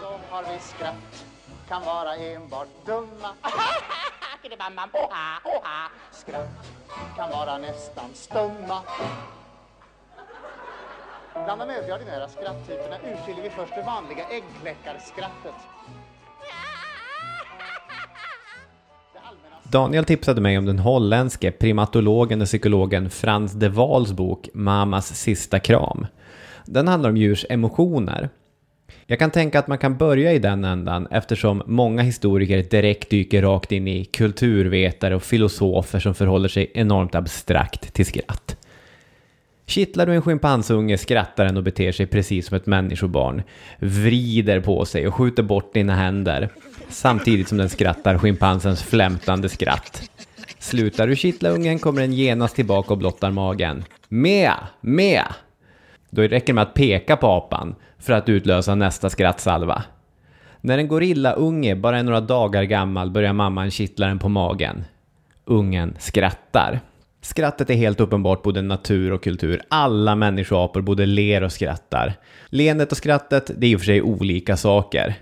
som har vi skratt kan vara enbart dumma. Skratt kan vara nästan stumma. Bland de övriga ordinära skratttyperna urskiljer vi först det vanliga äggkläckarskrattet. Daniel tipsade mig om den holländske primatologen och psykologen Frans de Waals bok Mamas sista kram. Den handlar om djurs emotioner. Jag kan tänka att man kan börja i den ändan eftersom många historiker direkt dyker rakt in i kulturvetare och filosofer som förhåller sig enormt abstrakt till skratt. Kittlar du en schimpansunge skrattar den och beter sig precis som ett människobarn, vrider på sig och skjuter bort dina händer, samtidigt som den skrattar schimpansens flämtande skratt. Slutar du kittla ungen kommer den genast tillbaka och blottar magen. Mea! Mea! Då räcker det med att peka på apan för att utlösa nästa skrattsalva. När en gorillaunge bara är några dagar gammal börjar mamman kittla den på magen. Ungen skrattar. Skrattet är helt uppenbart både natur och kultur. Alla människoapor både ler och skrattar. Leendet och skrattet, det är i och för sig olika saker.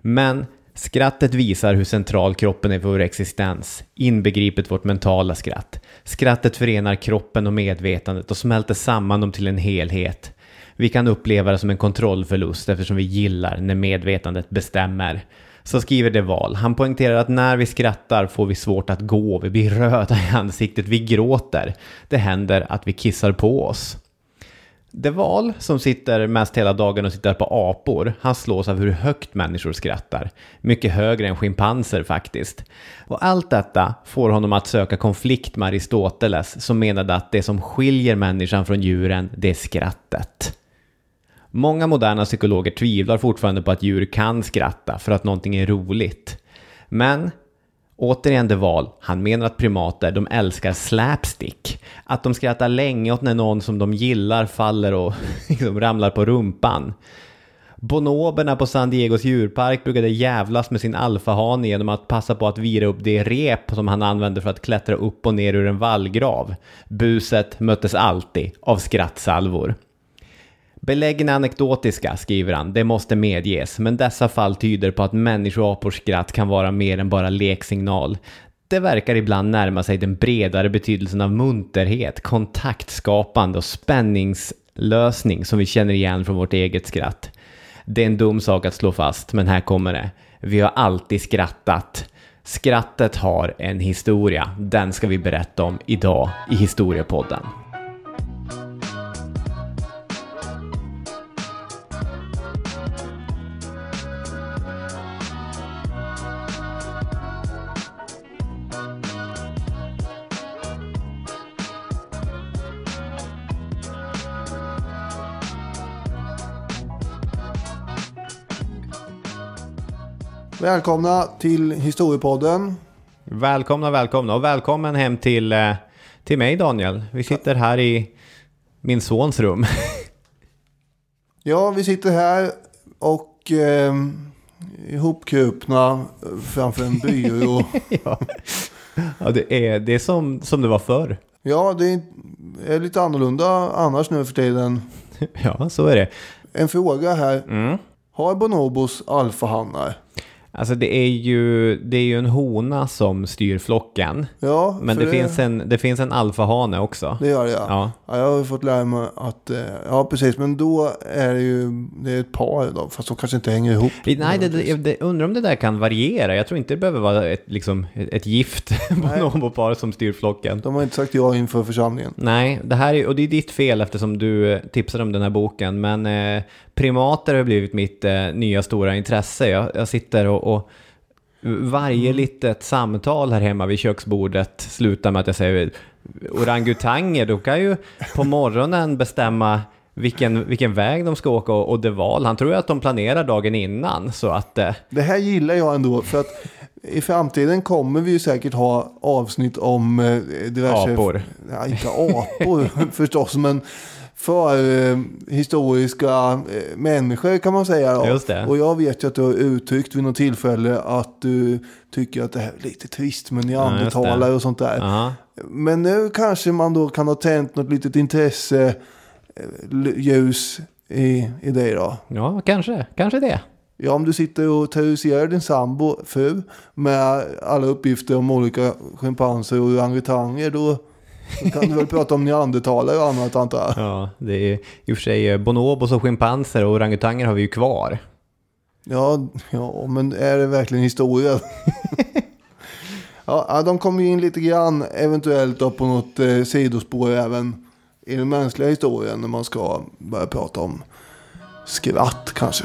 Men skrattet visar hur central kroppen är för vår existens, inbegripet vårt mentala skratt. Skrattet förenar kroppen och medvetandet och smälter samman dem till en helhet. Vi kan uppleva det som en kontrollförlust eftersom vi gillar när medvetandet bestämmer. Så skriver De Waal. Han poängterar att när vi skrattar får vi svårt att gå, vi blir röda i ansiktet, vi gråter. Det händer att vi kissar på oss. Deval, som sitter mest hela dagen och tittar på apor, han slås av hur högt människor skrattar. Mycket högre än schimpanser faktiskt. Och allt detta får honom att söka konflikt med Aristoteles som menade att det som skiljer människan från djuren, det är skrattet. Många moderna psykologer tvivlar fortfarande på att djur kan skratta för att någonting är roligt. Men Återigen De Waal, han menar att primater, de älskar slapstick. Att de skrattar länge åt när någon som de gillar faller och liksom ramlar på rumpan. Bonoberna på San Diegos djurpark brukade jävlas med sin alfahane genom att passa på att vira upp det rep som han använde för att klättra upp och ner ur en vallgrav. Buset möttes alltid av skrattsalvor. Beläggen är anekdotiska, skriver han, det måste medges, men dessa fall tyder på att människoapors skratt kan vara mer än bara leksignal. Det verkar ibland närma sig den bredare betydelsen av munterhet, kontaktskapande och spänningslösning som vi känner igen från vårt eget skratt. Det är en dum sak att slå fast, men här kommer det. Vi har alltid skrattat. Skrattet har en historia. Den ska vi berätta om idag i Historiepodden. Välkomna till Historiepodden. Välkomna, välkomna och välkommen hem till, eh, till mig Daniel. Vi sitter här i min sons rum. Ja, vi sitter här och eh, ihopkrupna framför en byrå. ja, ja det, är, det är som, som det var förr. ja, det är lite annorlunda annars nu för tiden. Ja, så är det. En fråga här. Mm. Har bonobos alfahannar? Alltså det är, ju, det är ju en hona som styr flocken. Ja, Men för det, finns en, det finns en alfahane också. Det gör det ja. Ja. ja. Jag har ju fått lära mig att, eh, ja precis, men då är det ju, det är ett par då, fast de kanske inte hänger ihop. Nej, det, det, det, undrar om det där kan variera. Jag tror inte det behöver vara ett, liksom, ett, ett gift bonobopar som styr flocken. De har inte sagt ja inför församlingen. Nej, det här är, och det är ditt fel eftersom du eh, tipsade om den här boken. Men eh, primater har blivit mitt eh, nya stora intresse. Jag, jag sitter och, och varje litet samtal här hemma vid köksbordet slutar med att jag säger orangutanger, de kan ju på morgonen bestämma vilken, vilken väg de ska åka och, och det val. Han tror ju att de planerar dagen innan så att eh, Det här gillar jag ändå för att i framtiden kommer vi ju säkert ha avsnitt om eh, diverse... Apor. Ja, inte apor förstås, men för eh, historiska eh, människor kan man säga. Då. Just det. Och jag vet ju att du har uttryckt vid något tillfälle att du tycker att det här är lite trist med neandertalare och sånt där. Ja. Men nu kanske man då kan ha tänt något litet intresse, eh, ljus i, i dig då. ja, kanske. Kanske det. Ja, om du sitter och terroriserar din sambo, fru, med alla uppgifter om olika schimpanser och orangutanger, då, då kan du väl prata om neandertalare och annat antar jag. Ja, det är i och för sig eh, bonobos och schimpanser och orangutanger har vi ju kvar. Ja, ja, men är det verkligen historia? ja, ja, de kommer ju in lite grann, eventuellt då på något eh, sidospår även i den mänskliga historien när man ska börja prata om skratt kanske.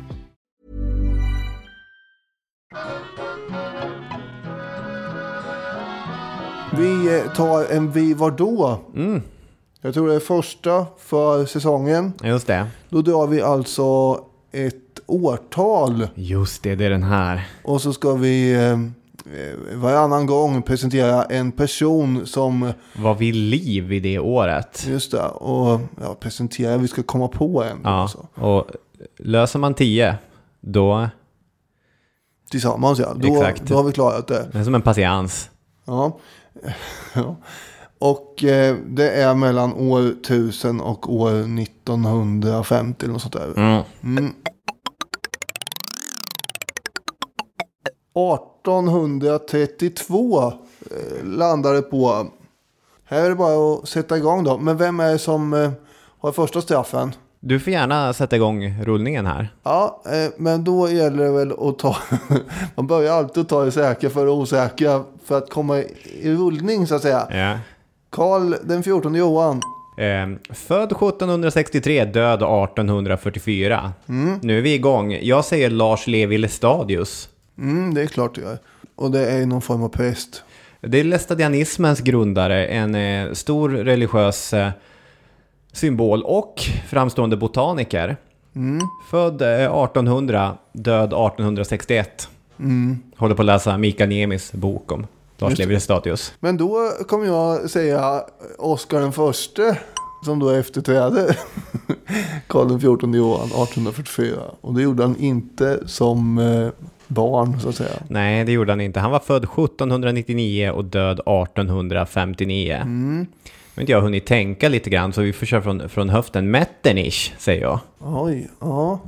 Vi eh, tar en Vi var då. Jag tror det är första för säsongen. Just det. Då drar vi alltså ett årtal Just det, det är den här. och så ska vi eh, eh, varannan gång presentera en person som, Var vid liv i det året. just det, och ja, presentera, vi ska komma på en. Ja, Alltså. och löser man tio, då Tillsammans ja, då, Exakt. då har vi klarat det. det är som en patiens. Ja. ja. Och eh, det är mellan år 1000 och år 1950 eller något sånt där. Mm. Mm. 1832 eh, landade på. Här är det bara att sätta igång då. Men vem är det som eh, har första straffen? Du får gärna sätta igång rullningen här. Ja, eh, men då gäller det väl att ta... man börjar alltid ta det säkra för det osäkra för att komma i rullning så att säga. Ja. Karl den 14 Johan. Eh, född 1763, död 1844. Nu är vi igång. Jag säger Lars Levi Lestadius. Mm, det är klart det gör. Och det är någon form av präst. Det är lestadianismens grundare, en eh, stor religiös eh, symbol och framstående botaniker. Född eh, 1800, död 1861. Håller på att läsa Mika Niemis bok om Lars Just det. Levi Lestadius. Men då kommer jag säga Oscar den förste. Som då efterträder Karl den 14 Johan 1844. Och det gjorde han inte som eh, barn så att säga. Nej, det gjorde han inte. Han var född 1799 och död 1859. Mm. Men inte jag har hunnit tänka lite grann, så vi får köra från, från höften. Metternich, säger jag. Oj, ja.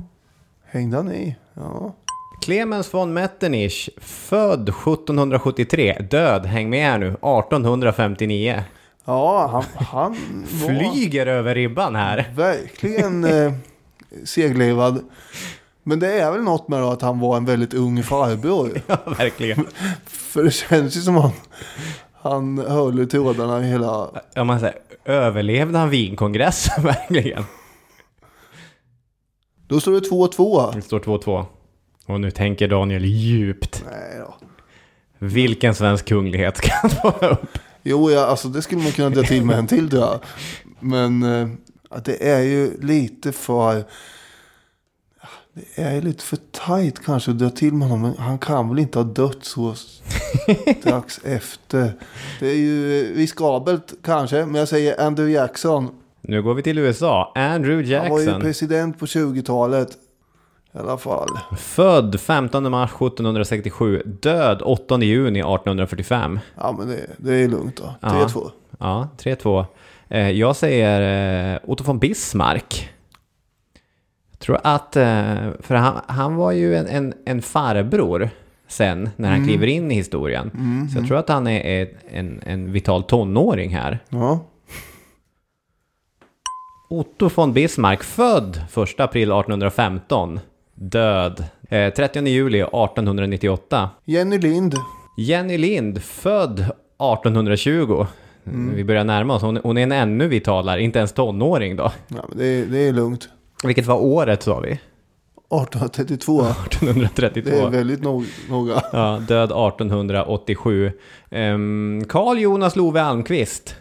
Hängde han i? Ja. Clemens von Metternich, född 1773, död, häng med här nu, 1859. Ja, han, han var Flyger över ribban här. verkligen eh, seglivad. Men det är väl något med att han var en väldigt ung farbror. Ja, verkligen. För det känns ju som att han höll i trådarna hela... Om man säger, överlevde han vinkongressen verkligen? Då står det 2-2. Det står 2-2. Och nu tänker Daniel djupt. Nej då. Vilken svensk kunglighet ska han ta upp? Jo, ja, alltså det skulle man kunna dra till med en till tror jag. Men att det är ju lite för... Det är lite för tajt kanske att dra till med honom. Men han kan väl inte ha dött så strax efter. Det är ju riskabelt kanske. Men jag säger Andrew Jackson. Nu går vi till USA. Andrew Han var ju Jackson. president på 20-talet. I alla fall. Född 15 mars 1767. Död 8 juni 1845. Ja, men det, det är lugnt då. Ja. 3-2. Ja, 3-2. Eh, jag säger eh, Otto von Bismarck. Jag tror att, eh, för han, han var ju en, en, en farbror sen när han kliver in i historien. Så jag tror att han är en, en vital tonåring här. Ja. Otto von Bismarck, född 1 april 1815. Död eh, 30 juli 1898. Jenny Lind. Jenny Lind, född 1820. Vi börjar närma oss. Hon, hon är en ännu vitalare, inte ens tonåring då. Ja, det, det är lugnt. Vilket var året sa vi? 1832. 1832. Det är väldigt nog, noga. Ja, död 1887. Ehm, Carl Jonas Love Almqvist.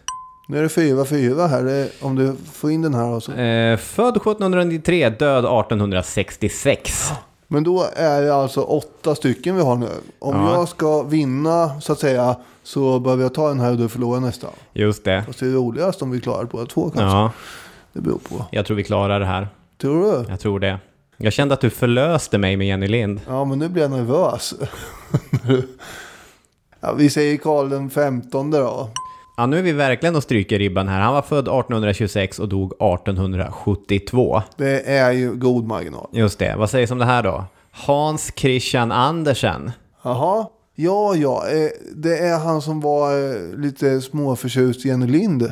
Nu är det 4-4 här. Om du får in den här också. Eh, född 1793, död 1866. Men då är det alltså åtta stycken vi har nu. Om Ja. jag ska vinna så att säga så behöver jag ta den här och du förlorar nästa. Just det. Fast det är roligast om vi klarar båda två kanske. Ja, Det beror på. jag tror vi klarar det här. Tror du? Jag tror det. Jag kände att du förlöste mig med Jenny Lind. Ja, men nu blir jag nervös. ja, vi säger Karl den 15 då. Ja, nu är vi verkligen och stryker ribban här. Han var född 1826 och dog 1872. Det är ju god marginal. Just det. Vad sägs om det här då? Hans Christian Andersen. Jaha. Ja, ja. eh, Det är han som var eh, lite småförtjust i Jenny Lind.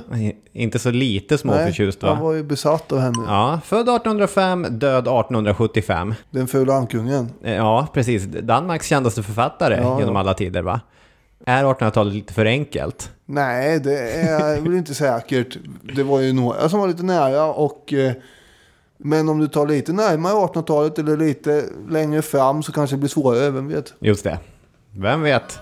Inte så lite småförtjust va? han var ju besatt av henne. Ja, född 1805, död 1875. Den fula ankungen. Eh, Ja, precis. Danmarks kändaste författare Ja, genom ja. alla tider va? Är 1800-talet lite för enkelt? Nej, det är väl inte säkert. Det var ju några som var lite nära och... Men om du tar lite närmare 1800-talet eller lite längre fram så kanske det blir svårare, vem vet? Just det. Vem vet?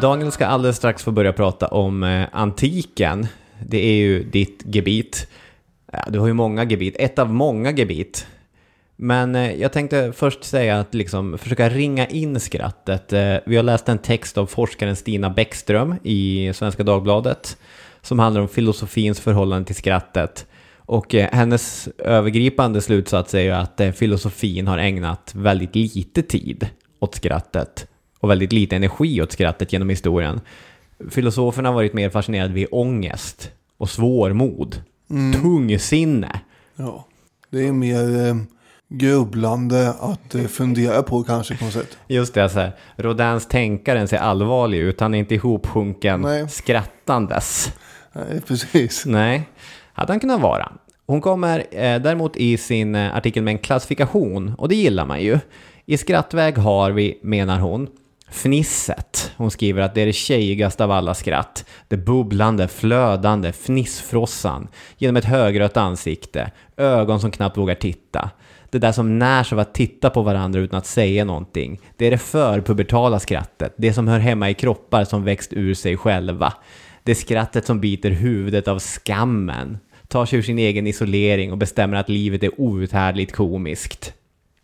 Daniel ska alldeles strax få börja prata om eh, antiken. Det är ju ditt gebit. Du har ju många gebit, ett av många gebit. Men eh, jag tänkte först säga att liksom försöka ringa in skrattet. Eh, vi har läst en text av forskaren Stina Bäckström i Svenska Dagbladet som handlar om filosofins förhållande till skrattet. Och eh, hennes övergripande slutsats är ju att eh, filosofin har ägnat väldigt lite tid åt skrattet och väldigt lite energi åt skrattet genom historien. Filosoferna har varit mer fascinerade vid ångest och svårmod, tungsinne. Ja. Det är mer eh, grubblande att eh, fundera på kanske på något sätt. Just det, så här, Rodins tänkaren ser allvarlig ut, han är inte ihopsjunken Nej. skrattandes. Nej, precis. Nej, hade han kunnat vara. Hon kommer eh, däremot i sin eh, artikel med en klassifikation, och det gillar man ju. I skrattväg har vi, menar hon, fnisset. Hon skriver att det är det tjejigaste av alla skratt. Det bubblande, flödande, fnissfrossan. Genom ett högrött ansikte, ögon som knappt vågar titta. Det där som närs av att titta på varandra utan att säga någonting. Det är det förpubertala skrattet, det som hör hemma i kroppar som växt ur sig själva. Det är skrattet som biter huvudet av skammen, tar sig ur sin egen isolering och bestämmer att livet är outhärdligt komiskt.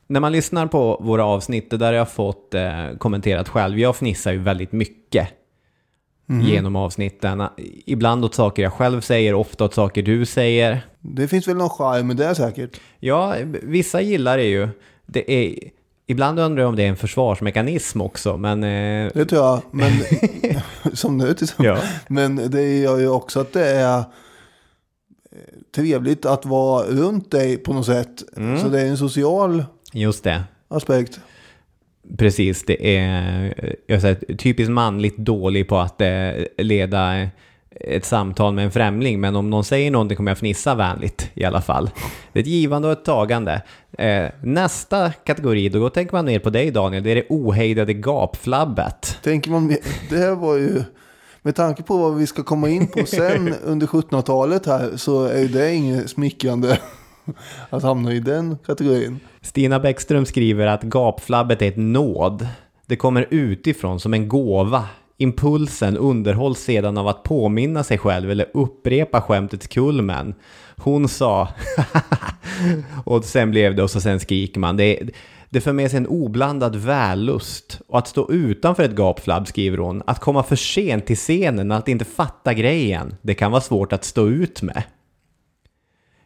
När man lyssnar på våra avsnitt, det där har jag fått eh, kommenterat själv, jag fnissar ju väldigt mycket genom avsnitten. Ibland åt saker jag själv säger, ofta åt saker du säger. Det finns väl någon charm med det säkert. Ja, vissa gillar det ju. Det är, ibland undrar jag om det är en försvarsmekanism också, men... Eh, Det tror jag. Men som nu till exempel. ja. Men det gör ju också att det är trevligt att vara runt dig på något sätt. Mm. Så det är en social Just det. aspekt. Precis, det är jag säger, typiskt manligt dålig på att eh, leda ett samtal med en främling, men om någon säger någonting kommer jag fnissa vänligt i alla fall. Det är ett givande och ett tagande. Eh, nästa kategori, då tänker man ner på dig Daniel, det är det ohejdade gapflabbet. Tänker man, mer- det här var ju, med tanke på vad vi ska komma in på sen under 1700-talet här så är ju det inget smickrande. att hamna i den kategorin. Stina Bäckström skriver att gapflabbet är ett nåd. Det kommer utifrån som en gåva. Impulsen underhålls sedan av att påminna sig själv eller upprepa skämtets kulmen. Hon sa och sen blev det och så sen skriker man. Det, det för med sig en oblandad vällust och att stå utanför ett gapflabb skriver hon. Att komma för sent till scenen, att inte fatta grejen. Det kan vara svårt att stå ut med.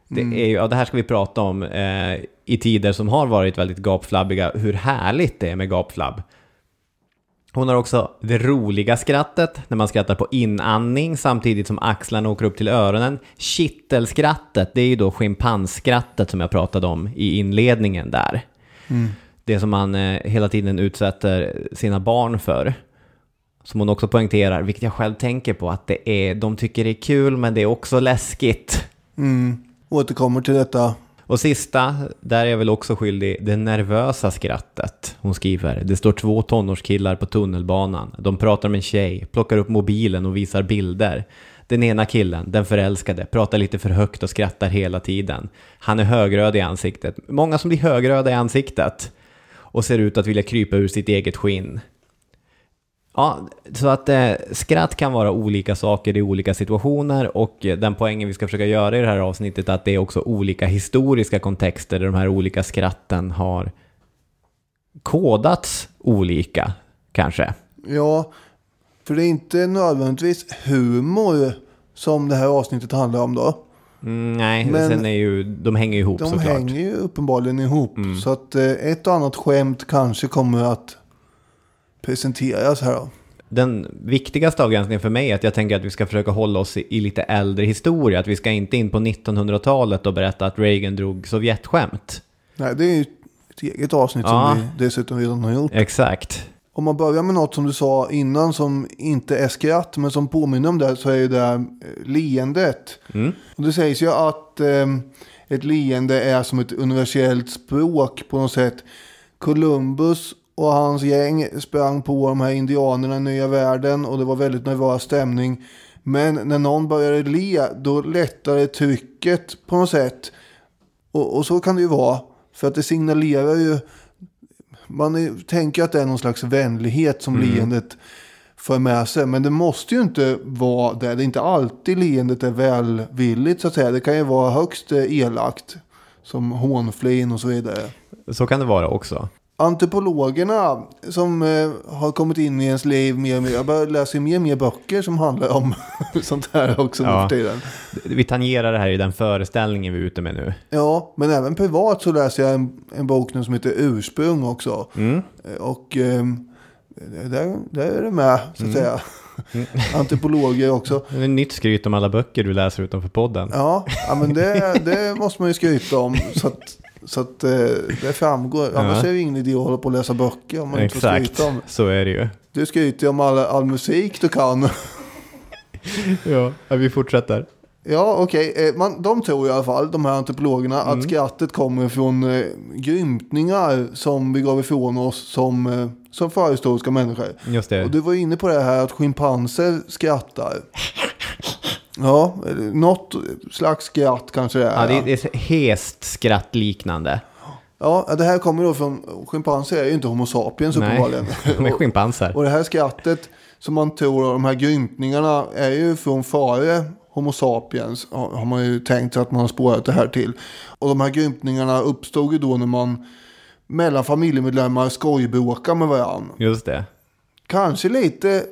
Det, är ju, ja, det här ska vi prata om eh, i tider som har varit väldigt gapflabbiga, hur härligt det är med gapflabb. Hon har också det roliga skrattet, när man skrattar på inandning samtidigt som axlarna åker upp till öronen. Kittelskrattet, det är ju då schimpansskrattet som jag pratade om i inledningen där. Det som man eh, hela tiden utsätter sina barn för. Som hon också poängterar, vilket jag själv tänker på, att det är, de tycker det är kul men det är också läskigt. Återkommer till detta. Och sista, där är jag väl också skyldig, det nervösa skrattet. Hon skriver, det står två tonårskillar på tunnelbanan. De pratar med en tjej, plockar upp mobilen och visar bilder. Den ena killen, den förälskade, pratar lite för högt och skrattar hela tiden. Han är högröd i ansiktet. Många som blir högröda i ansiktet. Och ser ut att vilja krypa ur sitt eget skinn. Ja, så att eh, skratt kan vara olika saker i olika situationer och eh, den poängen vi ska försöka göra i det här avsnittet är att det är också olika historiska kontexter där de här olika skratten har kodats olika, kanske. Ja, för det är inte nödvändigtvis humor som det här avsnittet handlar om då. Mm, nej, Men- sen är ju, de hänger ihop De såklart. hänger ju uppenbarligen ihop. Så att eh, ett och annat skämt kanske kommer att presenteras här då. Den viktigaste avgränsningen för mig är att jag tänker att vi ska försöka hålla oss i, i lite äldre historia. Att vi ska inte in på 1900-talet och berätta att Reagan drog Sovjetskämt. Nej, det är ju ett eget avsnitt Ja. som vi dessutom redan har gjort. Exakt. Om man börjar med något som du sa innan som inte är skratt men som påminner om det så är det eh, leendet. Och det sägs ju att eh, ett leende är som ett universellt språk på något sätt. Columbus och hans gäng sprang på de här indianerna i nya världen och det var väldigt nervös stämning. Men när någon började le då lättade trycket på något sätt. Och, och så kan det ju vara. För att det signalerar ju man är, tänker att det är någon slags vänlighet som leendet för med sig. Men det måste ju inte vara det. Det är inte alltid leendet är välvilligt så att säga. Det kan ju vara högst eh, elakt. Som hånflin och så vidare. Så kan det vara också. Antropologerna som eh, har kommit in i ens liv mer och mer. Jag ju mer och mer böcker som handlar om sånt här också nu Ja. för tiden. Vi tangerar det här i den föreställningen vi är ute med nu. Ja, men även privat så läser jag en, en bok nu som heter Ursprung också. Eh, Och eh, där, där är det med, så att säga. Antropologer också. Det är nytt skryt om alla böcker du läser utanför podden. Ja, ja men det, det måste man ju skryta om. Så att, så att eh, det framgår. Annars är det ingen idé att hålla på och läsa böcker om man inte får Exakt, skryta om. så är det ju. Du skryter ju om all, all musik du kan. Ja, vi fortsätter. Ja, okej. Eh, man- De tror i alla fall, de här antropologerna, att skrattet kommer från eh, grymtningar som vi gav ifrån oss som, eh, som förhistoriska människor. Just det. Och du var inne på det här att schimpanser skrattar. Ja, något slags skratt kanske det är. Ja, det är, hest skratt liknande. Ja, det här kommer då från, schimpanser är ju inte homo sapiens Nej, uppenbarligen. de är schimpanser. Och det här skrattet som man tror, de här grymtningarna är ju från före Homo sapiens. Har har man ju tänkt sig att man har spårat det här till. Och de här grymtningarna uppstod ju då när man mellan familjemedlemmar skojbråkar med varandra. Just det. Kanske lite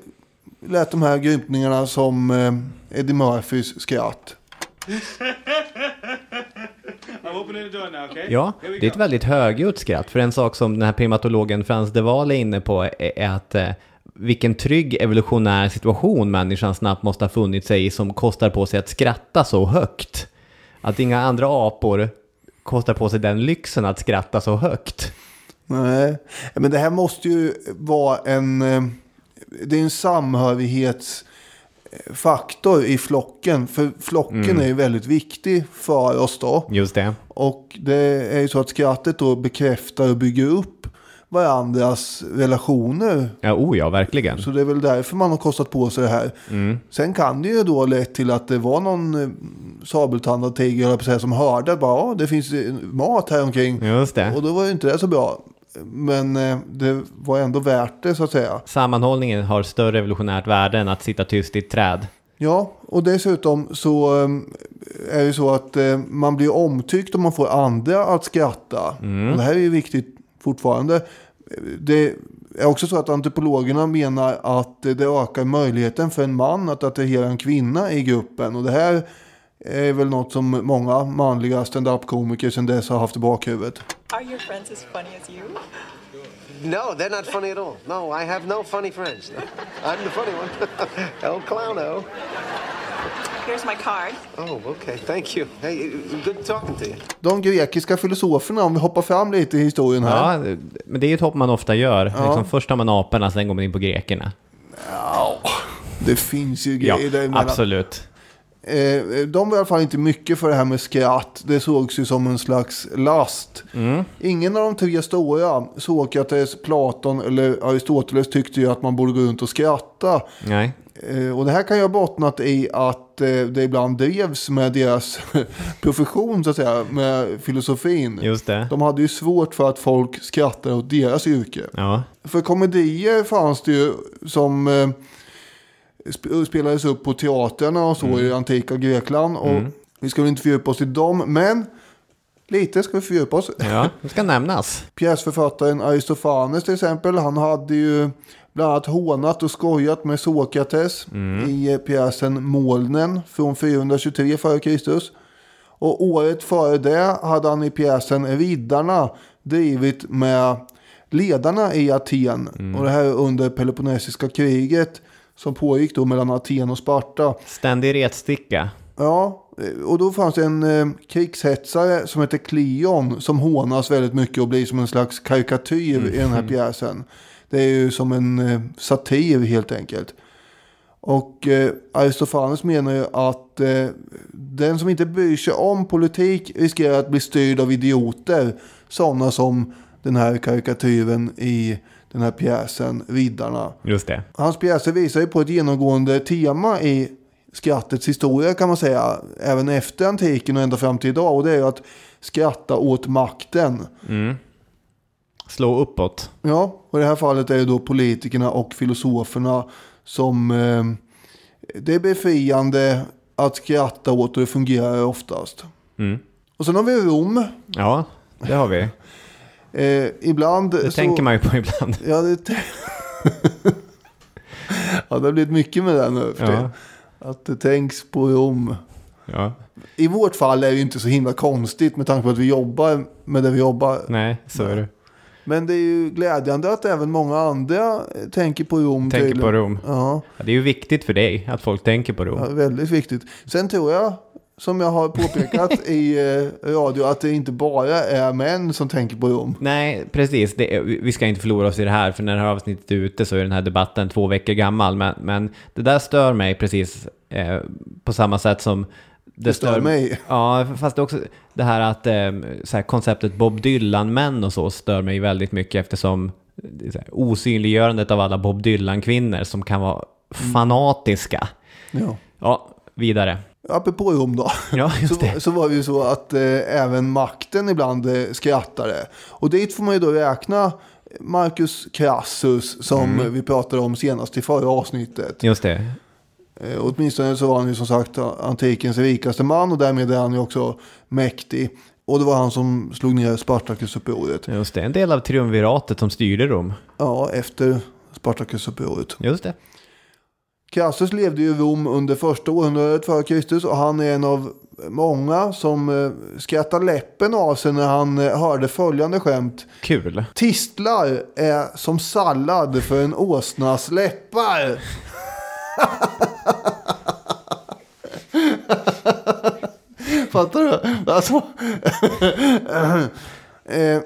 lät de här grymtningarna som eh, Eddie Murphys skratt. Ja, det är ett väldigt högljutt skratt. För en sak som den här primatologen Frans de Waal är inne på är, är att eh, vilken trygg evolutionär situation människan snabbt måste ha funnit sig i som kostar på sig att skratta så högt. Att inga andra apor kostar på sig den lyxen att skratta så högt. Nej, men det här måste ju vara en... Det är en samhörighetsfaktor i flocken. För flocken är ju väldigt viktig för oss då. Just det. Och det är ju så att skrattet då bekräftar och bygger upp varandras relationer. Ja, oh ja, verkligen. Så det är väl därför man har kostat på sig det här. Sen kan det ju då lett till att det var någon eh, sabeltandad tiger på säga, som hörde att bara, "Ja, det finns eh, mat här omkring. Just det. Och då var ju inte det så bra. Men eh, det var ändå värt det så att säga. Sammanhållningen har större evolutionärt värde än att sitta tyst i ett träd. Ja, och dessutom så eh, är det så att eh, man blir omtyckt om man får andra att skratta. Och det här är ju viktigt fortfarande. Det är också så att antropologerna menar att det ökar möjligheten för en man att attrahera en kvinna i gruppen. Och det här är väl något som många manliga stand-up-komiker sedan dess har haft i bakhuvudet. Are your friends as funny as you? No, they're not funny at all. No, I have no funny friends. I'm the funny one. El Clowno. Here's my card. Oh, okay. Thank you. Hey, good talking to you. De grekiska filosoferna, om vi hoppar fram lite i historien här. Ja, men det är ju ett hopp man ofta gör. Liksom, först har man aporna, sen går man in på grekerna. Det finns ju Ja, grejer däremellan. absolut. Eh, de var i alla fall inte mycket för det här med skratt. Det sågs ju som en slags last. Ingen av de tre stora, Sokrates, Platon eller Aristoteles, tyckte ju att man borde gå runt och skratta. Nej. Eh, och det här kan ju ha bottnat i att eh, det ibland drevs med deras profession, så att säga, med filosofin. Just det. De hade ju svårt för att folk skrattade åt deras yrke. Ja. För komedier fanns det ju som eh, spelades upp på teaterna och så i antika Grekland. Och Vi ska väl inte fördjupa oss i dem, men lite ska vi fördjupa oss. ja, det ska nämnas. Pjäsförfattaren Aristofanes till exempel, han hade ju bland annat hånat och skojat med Sokrates i eh, pjäsen Molnen från 423 f.Kr. Och året före det hade han i pjäsen Riddarna drivit med ledarna i Aten. Och det här under Peloponnesiska kriget som pågick då mellan Aten och Sparta. Ständig retsticka. Ja, och då fanns det en eh, krigshetsare som heter Cleon som hånas väldigt mycket och blir som en slags karikatyr i den här pjäsen. Det är ju som en eh, satir helt enkelt. Och eh, Aristofanes menar ju att eh, den som inte bryr sig om politik riskerar att bli styrd av idioter. Sådana som den här karikatyren i den här pjäsen Riddarna. Just det. Hans pjäser visar ju på ett genomgående tema i skrattets historia kan man säga. Även efter antiken och ända fram till idag. Och det är ju att skratta åt makten. Slå uppåt. Ja, och i det här fallet är det då politikerna och filosoferna som... Eh, det är befriande att skratta åt och det fungerar oftast. Och sen har vi Rom. Ja, det har vi. Eh, ibland Det så... tänker man ju på ibland. Ja, det... ja, det har blivit mycket med det nu för Ja. Att det tänks på Rom. Ja. I vårt fall är det ju inte så himla konstigt med tanke på att vi jobbar med det vi jobbar. Nej, så är det. Men det är ju glädjande att även många andra tänker på Rom. Tänker tydligen. på Rom. Ja, Ja, det är ju viktigt för dig att folk tänker på ja, Rom. väldigt viktigt. Sen tror jag, som jag har påpekat i eh, radio, att det inte bara är män som tänker på Rom. Nej, precis. Det, vi ska inte förlora oss i det här, för när det här avsnittet är ute så är den här debatten två veckor gammal. Men, men det där stör mig precis eh, på samma sätt som Det stör mig. Ja, fast det är också det här att eh, här, konceptet Bob Dylan-män och så stör mig väldigt mycket eftersom det här, osynliggörandet av alla Bob Dylan-kvinnor som kan vara fanatiska. Ja. Ja, vidare. Apropå Rom då. Ja, just så, det. så var det ju så att eh, även makten ibland eh, skrattade. Och dit får man ju då räkna Marcus Crassus som Mm. vi pratade om senast i förra avsnittet. Just det. Eh, åtminstone så var han ju som sagt antikens rikaste man och därmed är han ju också mäktig. Och det var han som slog ner Spartacusupproret. Just det. En del av triumviratet som styrde Rom. Ja, efter Spartacusupproret. Just det. Crassus levde ju i Rom under första århundradet före Kristus och han är en av många som eh, skrattar läppen av sig när han eh, hörde följande skämt. Kul. Tistlar är som sallad för en åsnas läppar. Fattar du? Alltså, eh,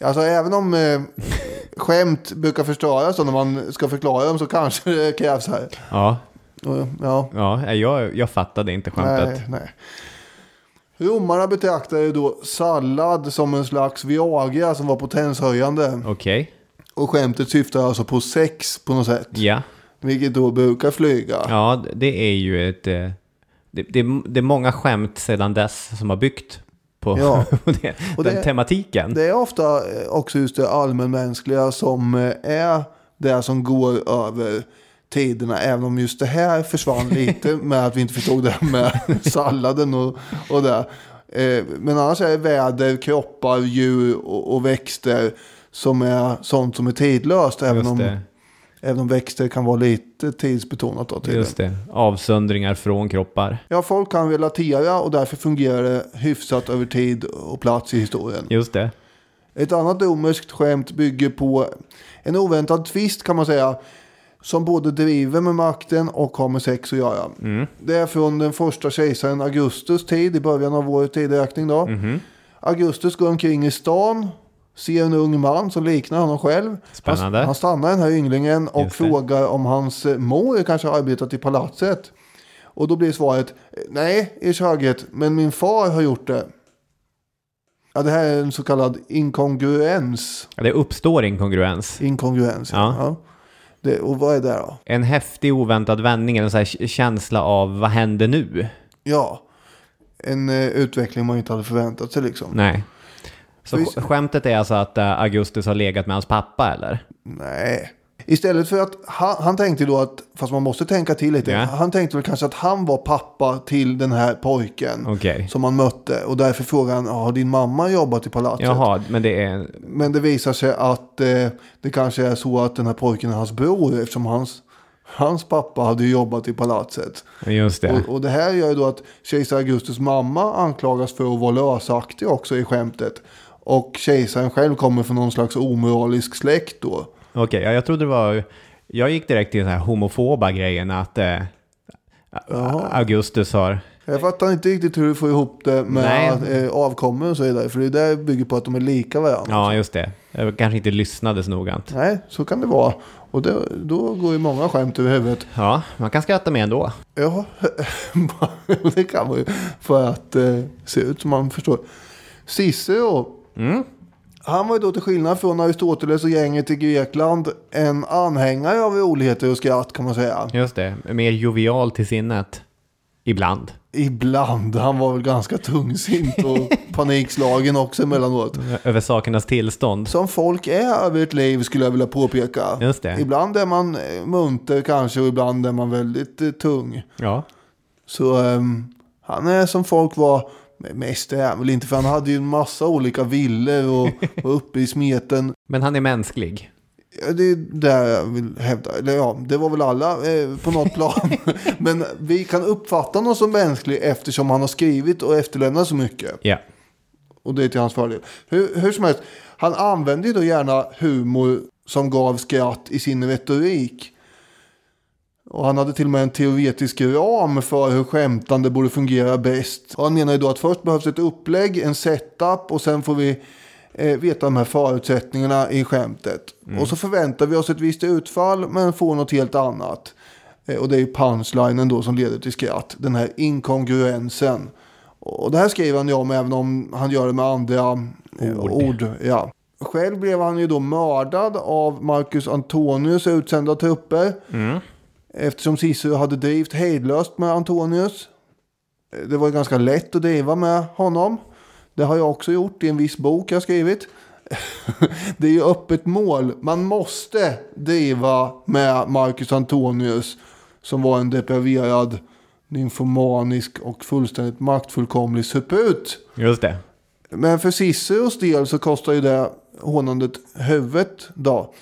alltså även om eh, skämt brukar förstöras när man ska förklara dem så kanske det krävs här. Ja, Ja, ja jag, jag fattade inte skämtet. nej, nej. Romarna betraktade då sallad som en slags Viagra som var potenshöjande. Okej. Och skämtet syftar alltså på sex på något sätt. Ja. Vilket då brukar flyga. Ja, det är ju ett, eh, det, det, det är många skämt sedan dess som har byggt på Ja. det, Och den det- tematiken. Det är ofta eh, också just det allmänmänskliga som eh, är det som går över tiderna. Även om just det här försvann lite med att vi inte förstod det med salladen och, och det. Eh, Men annars är det väder, kroppar, djur och, och växter som är sånt som är tidlöst. Även om. Även om växter kan vara lite tidsbetonat. Då, tydligen. Just det. Avsöndringar från kroppar. Ja, folk kan relatera och därför fungerar det hyfsat över tid och plats i historien. Just det. Ett annat romerskt skämt bygger på en oväntad twist kan man säga. Som både driver med makten och har med sex att göra. Det är från den första kejsaren Augustus tid i början av vår tideräkning då. Augustus går omkring i stan. Ser en ung man som liknar honom själv. Spännande. Han, han stannar den här ynglingen och Just det. frågar om hans eh, mor kanske har arbetat i palatset. Och då blir svaret nej, ers höghet, men min far har gjort det. Ja, det här är en så kallad inkongruens. Ja, Det uppstår inkongruens. Inkongruens, Ja. ja. Det, och vad är det då? En häftig oväntad vändning, en k- känsla av vad händer nu? Ja, en eh, utveckling man inte hade förväntat sig liksom. Nej. Så sk- skämtet är alltså att eh, Augustus har legat med hans pappa, eller? Nej. Istället för att han, han tänkte då att, fast man måste tänka till lite. Ja. Han tänkte väl kanske att han var pappa till den här pojken. Okej. Som han mötte. Och därför frågade han, har din mamma jobbat i palatset? Jaha, men det är... Men det visar sig att eh, det kanske är så att den här pojken är hans bror. Eftersom hans, hans pappa hade jobbat i palatset. Just det. Och, och det här gör ju då att kejsar Augustus mamma anklagas för att vara lösaktig också i skämtet. Och kejsaren själv kommer från någon slags omoralisk släkt då. Okej, ja, jag trodde det var... Jag gick direkt till den här homofoba grejen att eh, Augustus har... Jag fattar inte riktigt hur du får ihop det med eh, avkommor och så vidare. För det där bygger på att de är lika varandra. Ja, just det. Jag kanske inte lyssnade så noggrant. Nej, så kan det vara. Och det, då går ju många skämt över huvudet. Ja, man kan skratta med ändå. Ja, det kan man ju. För att eh, se ut som man förstår. Cicero. Han var ju då till skillnad från Aristoteles och gänget i Grekland en anhängare av roligheter och skratt kan man säga. Just det. Mer jovial till sinnet. Ibland. Ibland. Han var väl ganska tungsint och panikslagen också emellanåt. Över sakernas tillstånd. Som folk är över ett liv skulle jag vilja påpeka. Just det. Ibland är man eh, munter kanske och ibland är man väldigt eh, tung. Ja. Så ehm, han är som folk var. Mest är han väl inte för han hade ju en massa olika villor och var uppe i smeten. Men han är mänsklig. Ja, Det är där jag vill hävda. Eller ja, det var väl alla eh, på något plan. Men vi kan uppfatta honom som mänsklig eftersom han har skrivit och efterlämnat så mycket. Ja. Och det är till hans fördel. Hur, hur som helst, han använde ju då gärna humor som gav skratt i sin retorik. Och han hade till och med en teoretisk ram för hur skämtande borde fungera bäst. Och han menar ju då att först behövs ett upplägg, en setup och sen får vi eh, veta de här förutsättningarna i skämtet. Och så förväntar vi oss ett visst utfall men får något helt annat. Eh, och det är ju punchlinen då som leder till skratt. Den här inkongruensen. Och det här skriver han ju om även om han gör det med andra eh, Ord. ord. ja. Själv blev han ju då mördad av Marcus Antonius utsända trupper. Eftersom Cicero hade drivit hejdlöst med Antonius. Eh, Det var ganska lätt att driva med honom. Det har jag också gjort i en viss bok jag skrivit. Det är ju öppet mål. Man måste driva med Marcus Antonius. Som var en depraverad, nymfomanisk och fullständigt maktfullkomlig suput. Just det. Men för Ciceros del så kostar ju det hånandet huvudet då.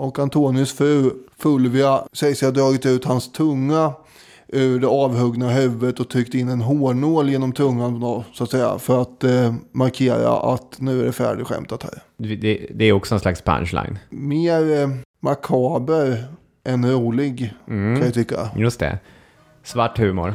Och Antonius fru Fulvia säger sig ha dragit ut hans tunga ur det avhuggna huvudet och tryckt in en hårnål genom tungan då, så att säga. För att eh, markera att nu är det färdigskämtat här. Det, det är också en slags punchline. Mer eh, makaber än rolig kan jag tycka. Just det. Svart humor.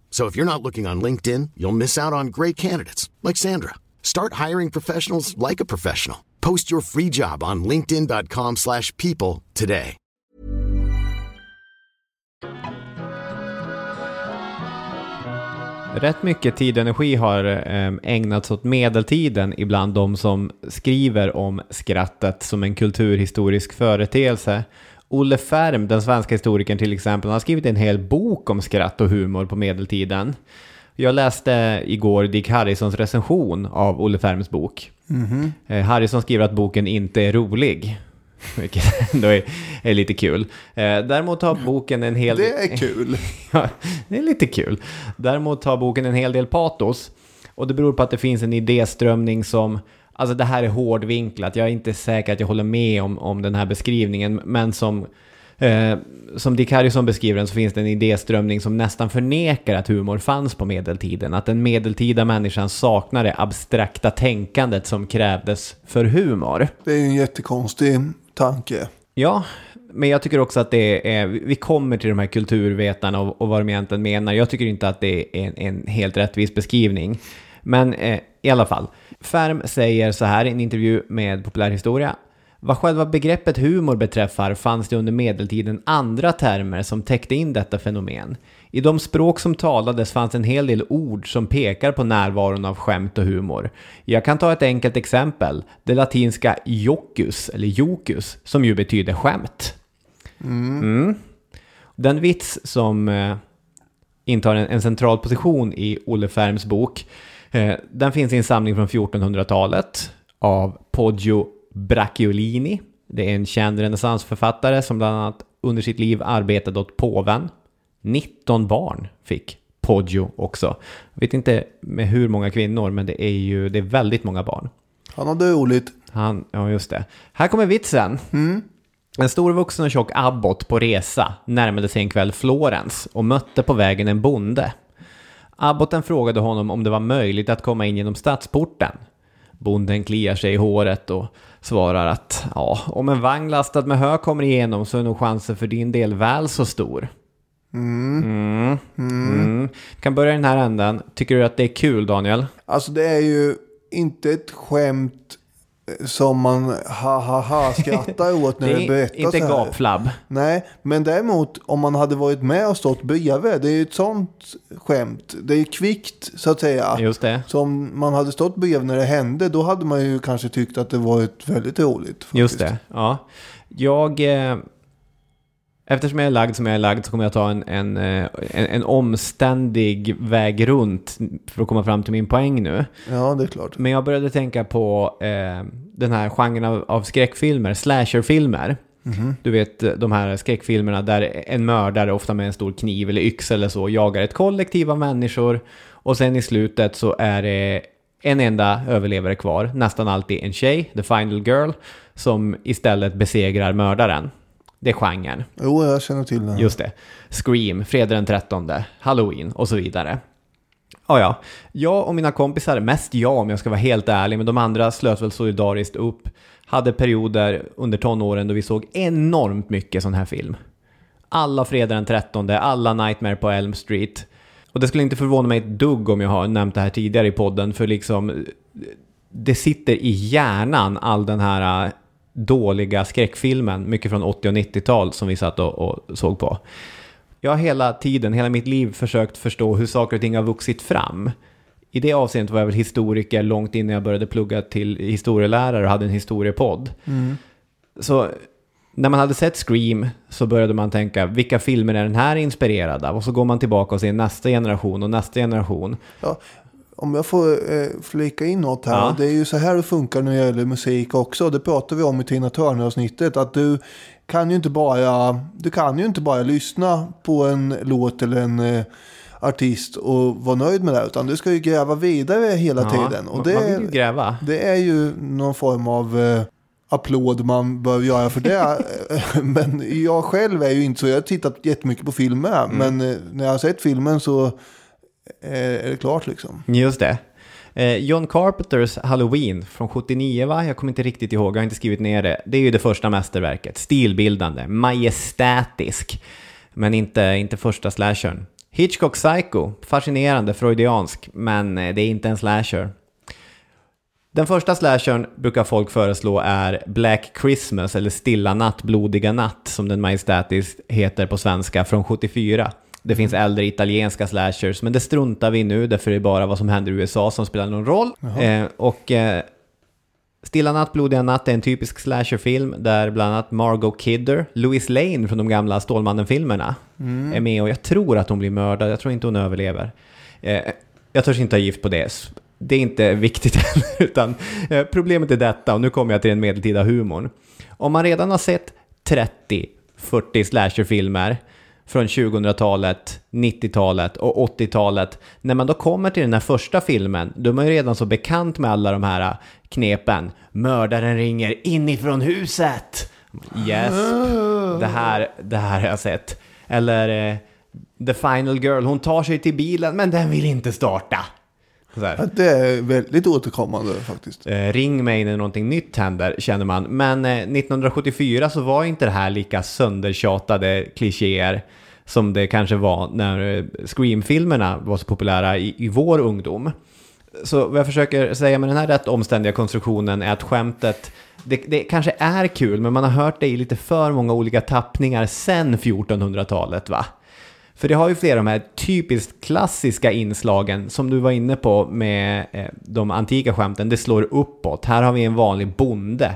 So if you're not looking on LinkedIn, you'll miss out on great candidates like Sandra. Start hiring professionals like a professional. Post your free job on linkedin.com/people today. Rätt mycket tid och energi har ehm, ägnats åt medeltiden ibland de som skriver om skrattet som en kulturhistorisk företeelse. Olle Färm, den svenska historikern till exempel, han har skrivit en hel bok om skratt och humor på medeltiden. Jag läste igår Dick Harrisons recension av Olle Färms bok. Mhm. Eh, Harrison skriver att boken inte är rolig. Vilket ändå är, är lite kul. Eh, däremot har boken en hel Det är kul. ja, det är lite kul. Däremot har boken en hel del patos. Och det beror på att det finns en idéströmning som, alltså det här är hårdvinklat. Jag är inte säker att jag håller med om, om den här beskrivningen. Men som, eh, som Dick Harrison beskriver den så finns det en idéströmning som nästan förnekar att humor fanns på medeltiden. Att den medeltida människan saknar det abstrakta tänkandet som krävdes för humor. Det är en jättekonstig tanke. Ja, men jag tycker också att det är, vi kommer till de här kulturvetarna och, och vad de egentligen menar. Jag tycker inte att det är en, en helt rättvis beskrivning. Men eh, i alla fall, Färm säger så här i en intervju med Populärhistoria. Vad själva begreppet humor beträffar fanns det under medeltiden andra termer som täckte in detta fenomen. I de språk som talades fanns en hel del ord som pekar på närvaron av skämt och humor. Jag kan ta ett enkelt exempel. Det latinska jocus, eller jocus, som ju betyder skämt. Mm. Den vits som eh, intar en, en central position i Olle Färms bok, den finns i en samling från 1400-talet av Poggio Bracciolini. Det är en känd renässansförfattare som bland annat under sitt liv arbetade åt påven. 19 barn fick Poggio också. Jag vet inte med hur många kvinnor, men det är ju det är väldigt många barn. Han hade roligt. Han, ja, just det. Här kommer vitsen. En storvuxen och tjock abbot på resa närmade sig en kväll Florens och mötte på vägen en bonde. Abboten frågade honom om det var möjligt att komma in genom stadsporten. Bonden kliar sig i håret och svarar att ja, om en vagn lastad med hö kommer igenom så är nog chansen för din del väl så stor. Mm. Mm. Vi kan börja i den här änden. Tycker du att det är kul, Daniel? Alltså det är ju inte ett skämt som man ha ha ha skrattar åt när Det det, berättas inte gapflabb. Nej, men däremot om man hade varit med och stått bredvid. Det är ju ett sånt skämt. Det är ju kvickt så att säga. Just det. Så om man hade stått bredvid när det hände. Då hade man ju kanske tyckt att det var ett väldigt roligt. Faktiskt. Just det, ja. Jag... Eh, Eftersom jag är lagd som jag är lagd så kommer jag ta en, en, eh, en, en omständig väg runt för att komma fram till min poäng nu. Ja, det är klart. Men jag började tänka på eh, den här genren av, av skräckfilmer, slasherfilmer. Mhm. Du vet de här skräckfilmerna där en mördare, ofta med en stor kniv eller yxa eller så, jagar ett kollektiv av människor. Och sen i slutet så är det en enda överlevare kvar, nästan alltid en tjej, the final girl, som istället besegrar mördaren. Det är genren. Jo, jag känner till den. Just det. Scream, fredag den 13, Halloween och så vidare. Ja, ja. Jag och mina kompisar, mest jag om jag ska vara helt ärlig, men de andra slöt väl solidariskt upp, hade perioder under tonåren då vi såg enormt mycket sån här film. Alla fredag den 13, alla Nightmare på Elm Street. Och det skulle inte förvåna mig ett dugg om jag har nämnt det här tidigare i podden, för liksom det sitter i hjärnan all den här dåliga skräckfilmen, mycket från 80 och 90-tal som vi satt och, och såg på. Jag har hela tiden, hela mitt liv försökt förstå hur saker och ting har vuxit fram. I det avseendet var jag väl historiker långt innan jag började plugga till historielärare och hade en historiepodd. Mm. Så när man hade sett Scream så började man tänka, vilka filmer är den här inspirerad av? Och så går man tillbaka och ser nästa generation och nästa generation. Ja, om jag får eh, flika in något här. Ja. Det är ju så här det funkar när det gäller musik också. Det pratar vi om i Tina Turner-avsnittet. Att du kan ju inte bara, du kan ju inte bara lyssna på en låt eller en eh, artist och vara nöjd med det. Utan du ska ju gräva vidare hela Ja, tiden. Och det, man vill ju gräva. det är ju någon form av eh, applåd man bör göra för det. men jag själv är ju inte så. Jag har tittat jättemycket på filmer. Mm. Men eh, när jag har sett filmen så Eh, är det klart liksom. Just det. Eh, John Carpenters Halloween från 79 va? Jag kommer inte riktigt ihåg, jag har inte skrivit ner det. Det är ju det första mästerverket. Stilbildande, majestätisk. Men inte, inte första slashern. Hitchcock Psycho, fascinerande, freudiansk, men eh, det är inte en slasher. Den första slashern brukar folk föreslå är Black Christmas eller Stilla natt, blodiga natt som den majestätiskt heter på svenska från 74. Det finns äldre italienska slashers, men det struntar vi i nu, därför är det bara vad som händer i USA som spelar någon roll. Eh, och eh, Stilla natt, blodiga natt är en typisk slasherfilm där bland annat Margot Kidder, Louis Lane från de gamla Stålmannen-filmerna Mm. är med och jag tror att hon blir mördad, jag tror inte hon överlever. Eh, jag törs inte ha gift på det. Det är inte viktigt än, utan eh, problemet är detta, och nu kommer jag till den medeltida humorn. Om man redan har sett 30-40 slasherfilmer från 2000-talet, 90-talet och 80-talet, när man då kommer till den här första filmen, då är man ju redan så bekant med alla de här knepen. Mördaren ringer inifrån huset! Yes, det här, det här har jag sett. Eller eh, The Final Girl, hon tar sig till bilen men den vill inte starta. Ja, Det är väldigt återkommande faktiskt. Eh, ring mig när någonting nytt händer, känner man. Men eh, 1974 så var inte det här lika söndertjatade klichéer som det kanske var när eh, Scream-filmerna var så populära i, i vår ungdom. Så vad jag försöker säga med den här rätt omständiga konstruktionen är att skämtet, det, det kanske är kul, men man har hört det i lite för många olika tappningar sen 1400-talet, va? För det har ju flera av de här typiskt klassiska inslagen som du var inne på med eh, de antika skämten. Det slår uppåt. Här har vi en vanlig bonde.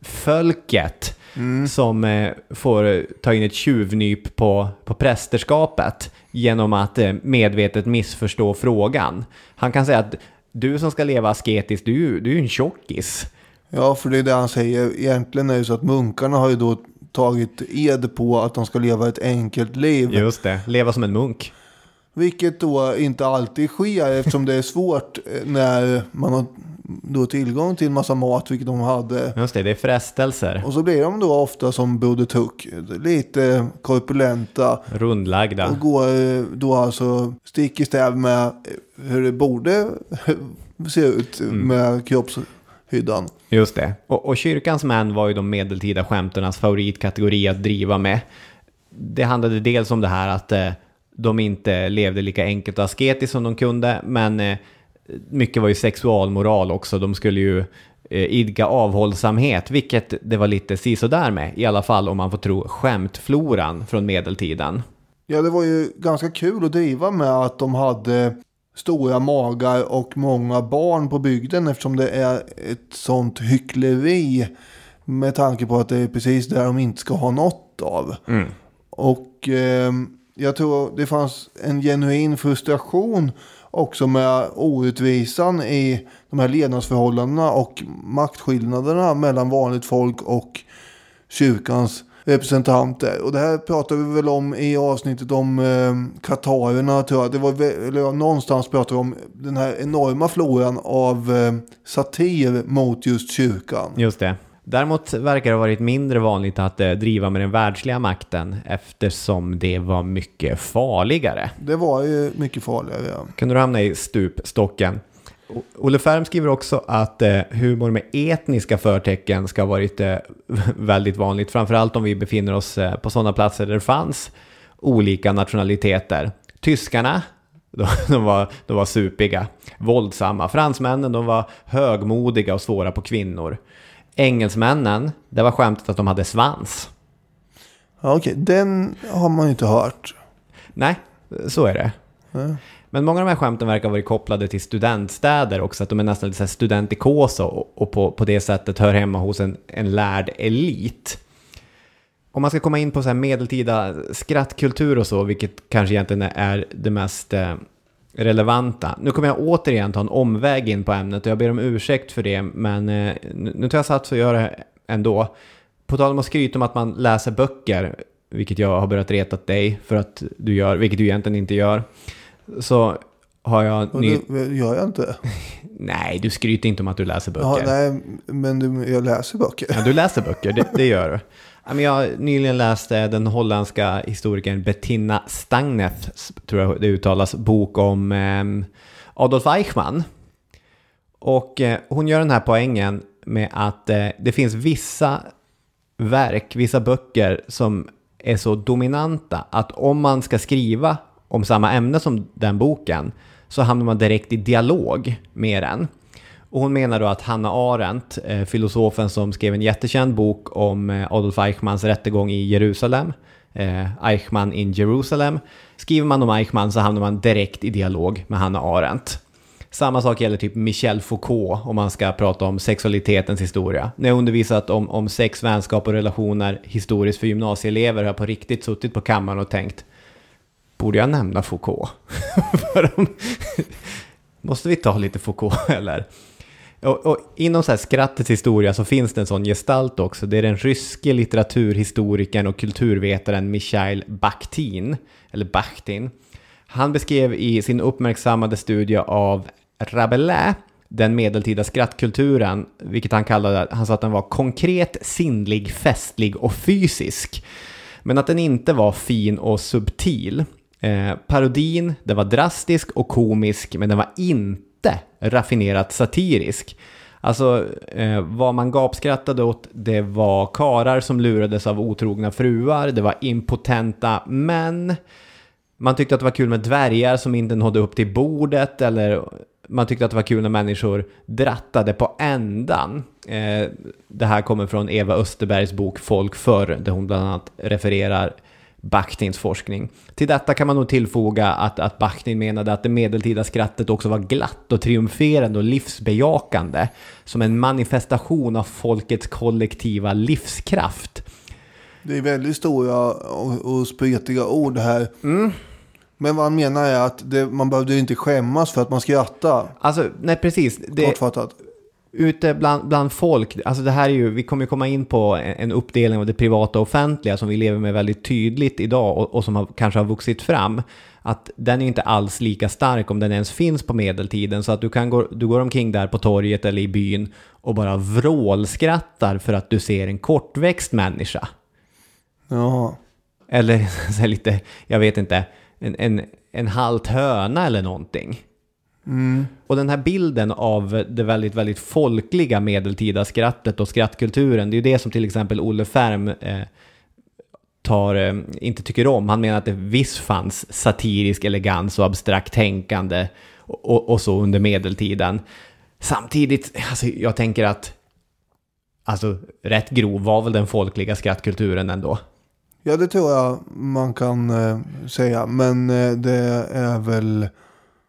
fölket. Folket som eh, får ta in ett tjuvnyp på, på prästerskapet genom att eh, medvetet missförstå frågan. Han kan säga att du som ska leva asketiskt, du, du är ju en tjockis. Ja, för det är det han säger. Egentligen är det så att munkarna har ju då tagit ed på att de ska leva ett enkelt liv. Just det, leva som en munk. Vilket då inte alltid sker eftersom det är svårt eh, när man har då tillgång till massa mat, vilket de hade. Just det, det är frestelser. Och så blir de då ofta som Broder Tuck, lite korpulenta. Rundlagda. Och går eh, då alltså stick i stäv med eh, hur det borde se ut med kroppshyddan. Just det. Och, och kyrkans män var ju de medeltida skämternas favoritkategori att driva med. Det handlade dels om det här att eh, de inte levde lika enkelt och asketiskt som de kunde, men eh, mycket var ju sexualmoral också. De skulle ju eh, idka avhållsamhet, vilket det var lite sisådär med, i alla fall om man får tro skämtfloran från medeltiden. Ja, det var ju ganska kul att driva med att de hade stora magar och många barn på bygden eftersom det är ett sånt hyckleri med tanke på att det är precis där de inte ska ha något av. Och eh, jag tror det fanns en genuin frustration också med orättvisan i de här levnadsförhållandena och maktskillnaderna mellan vanligt folk och kyrkans representanter. Och det här pratade vi väl om i avsnittet om eh, katarerna tror jag. Det var, eller någonstans pratade vi om den här enorma floran av eh, satir mot just kyrkan. Just det. Däremot verkar det ha varit mindre vanligt att eh, driva med den världsliga makten eftersom det var mycket farligare. Det var ju mycket farligare. Ja. Kunde du hamna i stupstocken? Olle Färm skriver också att eh, humor med etniska förtecken ska ha varit eh, väldigt vanligt, framförallt om vi befinner oss eh, på sådana platser där det fanns olika nationaliteter. Tyskarna, de, de, var, de var supiga, våldsamma. Fransmännen, de var högmodiga och svåra på kvinnor. Engelsmännen, det var skämtet att de hade svans. Ja, okej, den har man ju inte hört. Nej, så är det. Ja. Men många av de här skämten verkar ha varit kopplade till studentstäder också, att de är nästan lite studentikosa och, och på, på det sättet hör hemma hos en, en lärd elit. Om man ska komma in på så här medeltida skrattkultur och så, vilket kanske egentligen är det mest eh, relevanta. Nu kommer jag återigen ta en omväg in på ämnet och jag ber om ursäkt för det, men eh, nu tar jag sats att göra det ändå. På tal om att skryta om att man läser böcker, vilket jag har börjat reta dig för att du gör, vilket du egentligen inte gör, så har jag... Och Ny... det gör jag inte. Nej, du skryter inte om att du läser böcker. Ja, nej, men du, jag läser böcker. Ja, du läser böcker, det, det gör du. Jag nyligen läste den holländska historikern Bettina Stagneth, tror jag det uttalas, bok om ehm, Adolf Eichmann. Och eh, hon gör den här poängen med att eh, det finns vissa verk, vissa böcker som är så dominanta att om man ska skriva om samma ämne som den boken så hamnar man direkt i dialog med den. Och hon menar då att Hanna Arendt, eh, filosofen som skrev en jättekänd bok om eh, Adolf Eichmanns rättegång i Jerusalem, eh, Eichmann in Jerusalem. Skriver man om Eichmann så hamnar man direkt i dialog med Hanna Arendt. Samma sak gäller typ Michel Foucault om man ska prata om sexualitetens historia. När jag undervisat om, om sex, vänskap och relationer historiskt för gymnasieelever har jag på riktigt suttit på kammaren och tänkt Borde jag nämna Foucault? De- Måste vi ta lite Foucault eller? Och, och inom så här skrattets historia så finns det en sån gestalt också. Det är den ryske litteraturhistorikern och kulturvetaren Michail Bakhtin, eller Bakhtin. Han beskrev i sin uppmärksammade studie av Rabelais den medeltida skrattkulturen, vilket han kallade, han sa att den var konkret, sinnlig, festlig och fysisk. Men att den inte var fin och subtil. Eh, parodin, den var drastisk och komisk, men den var inte raffinerat satirisk. Alltså, eh, vad man gapskrattade åt, det var karar som lurades av otrogna fruar, det var impotenta män. Man tyckte att det var kul med dvärgar som inte nådde upp till bordet, eller man tyckte att det var kul när människor drattade på ändan. Eh, det här kommer från Eva Österbergs bok Folk förr, där hon bland annat refererar Bakhtins forskning. Till detta kan man nog tillfoga att, att Bakhtin menade att det medeltida skrattet också var glatt och triumferande och livsbejakande, som en manifestation av folkets kollektiva livskraft. Det är väldigt stora och, och spretiga ord här. Mm. Men vad han menar är att det, man behövde inte skämmas för att man skrattar. Alltså, nej precis. Det, Kortfattat. Ute bland, bland folk, alltså det här är ju, vi kommer komma in på en, uppdelning av det privata och offentliga som vi lever med väldigt tydligt idag och, och som har, kanske har vuxit fram. Att den är inte alls lika stark om den ens finns på medeltiden. Så att du, kan gå, du går omkring där på torget eller i byn och bara vrålskrattar för att du ser en kortväxt människa. Ja. Eller så lite, jag vet inte, en, en, en halt höna eller någonting. Mm. Och den här bilden av det väldigt, väldigt folkliga medeltida skrattet och skrattkulturen, det är ju det som till exempel Olle Färm eh, tar, eh, inte tycker om. Han menar att det visst fanns satirisk elegans och abstrakt tänkande och, och, och så under medeltiden. Samtidigt, alltså jag tänker att alltså rätt grov var väl den folkliga skrattkulturen ändå. Ja, det tror jag man kan eh, säga. Men eh, det är väl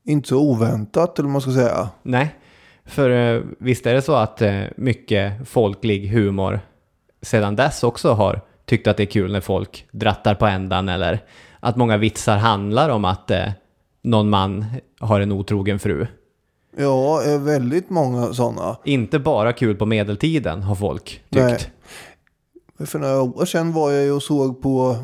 inte så oväntat, eller vad man ska säga. Nej, för eh, visst är det så att eh, mycket folklig humor sedan dess också har tyckte att det är kul när folk drattar på ändan eller att många vitsar handlar om att eh, någon man har en otrogen fru. Ja, väldigt många sådana. Inte bara kul på medeltiden har folk tyckt. Nej. För några år sedan var jag ju och såg på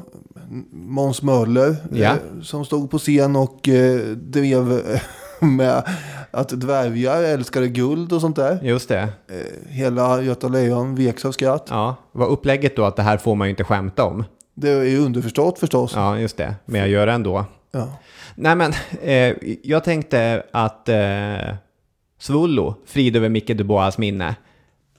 Måns Möller. Ja. Eh, som stod på scen och eh, drev eh, med att dvärgar älskade guld och sånt där. Just det. Eh, hela Göta Lejon veks av skratt. Ja, var upplägget då att det här får man ju inte skämta om? Det är ju underförstått förstås. Ja, just det. Men jag gör det ändå. Ja. Nej, men jag tänkte att Svullo, frid över Micke Dubois minne,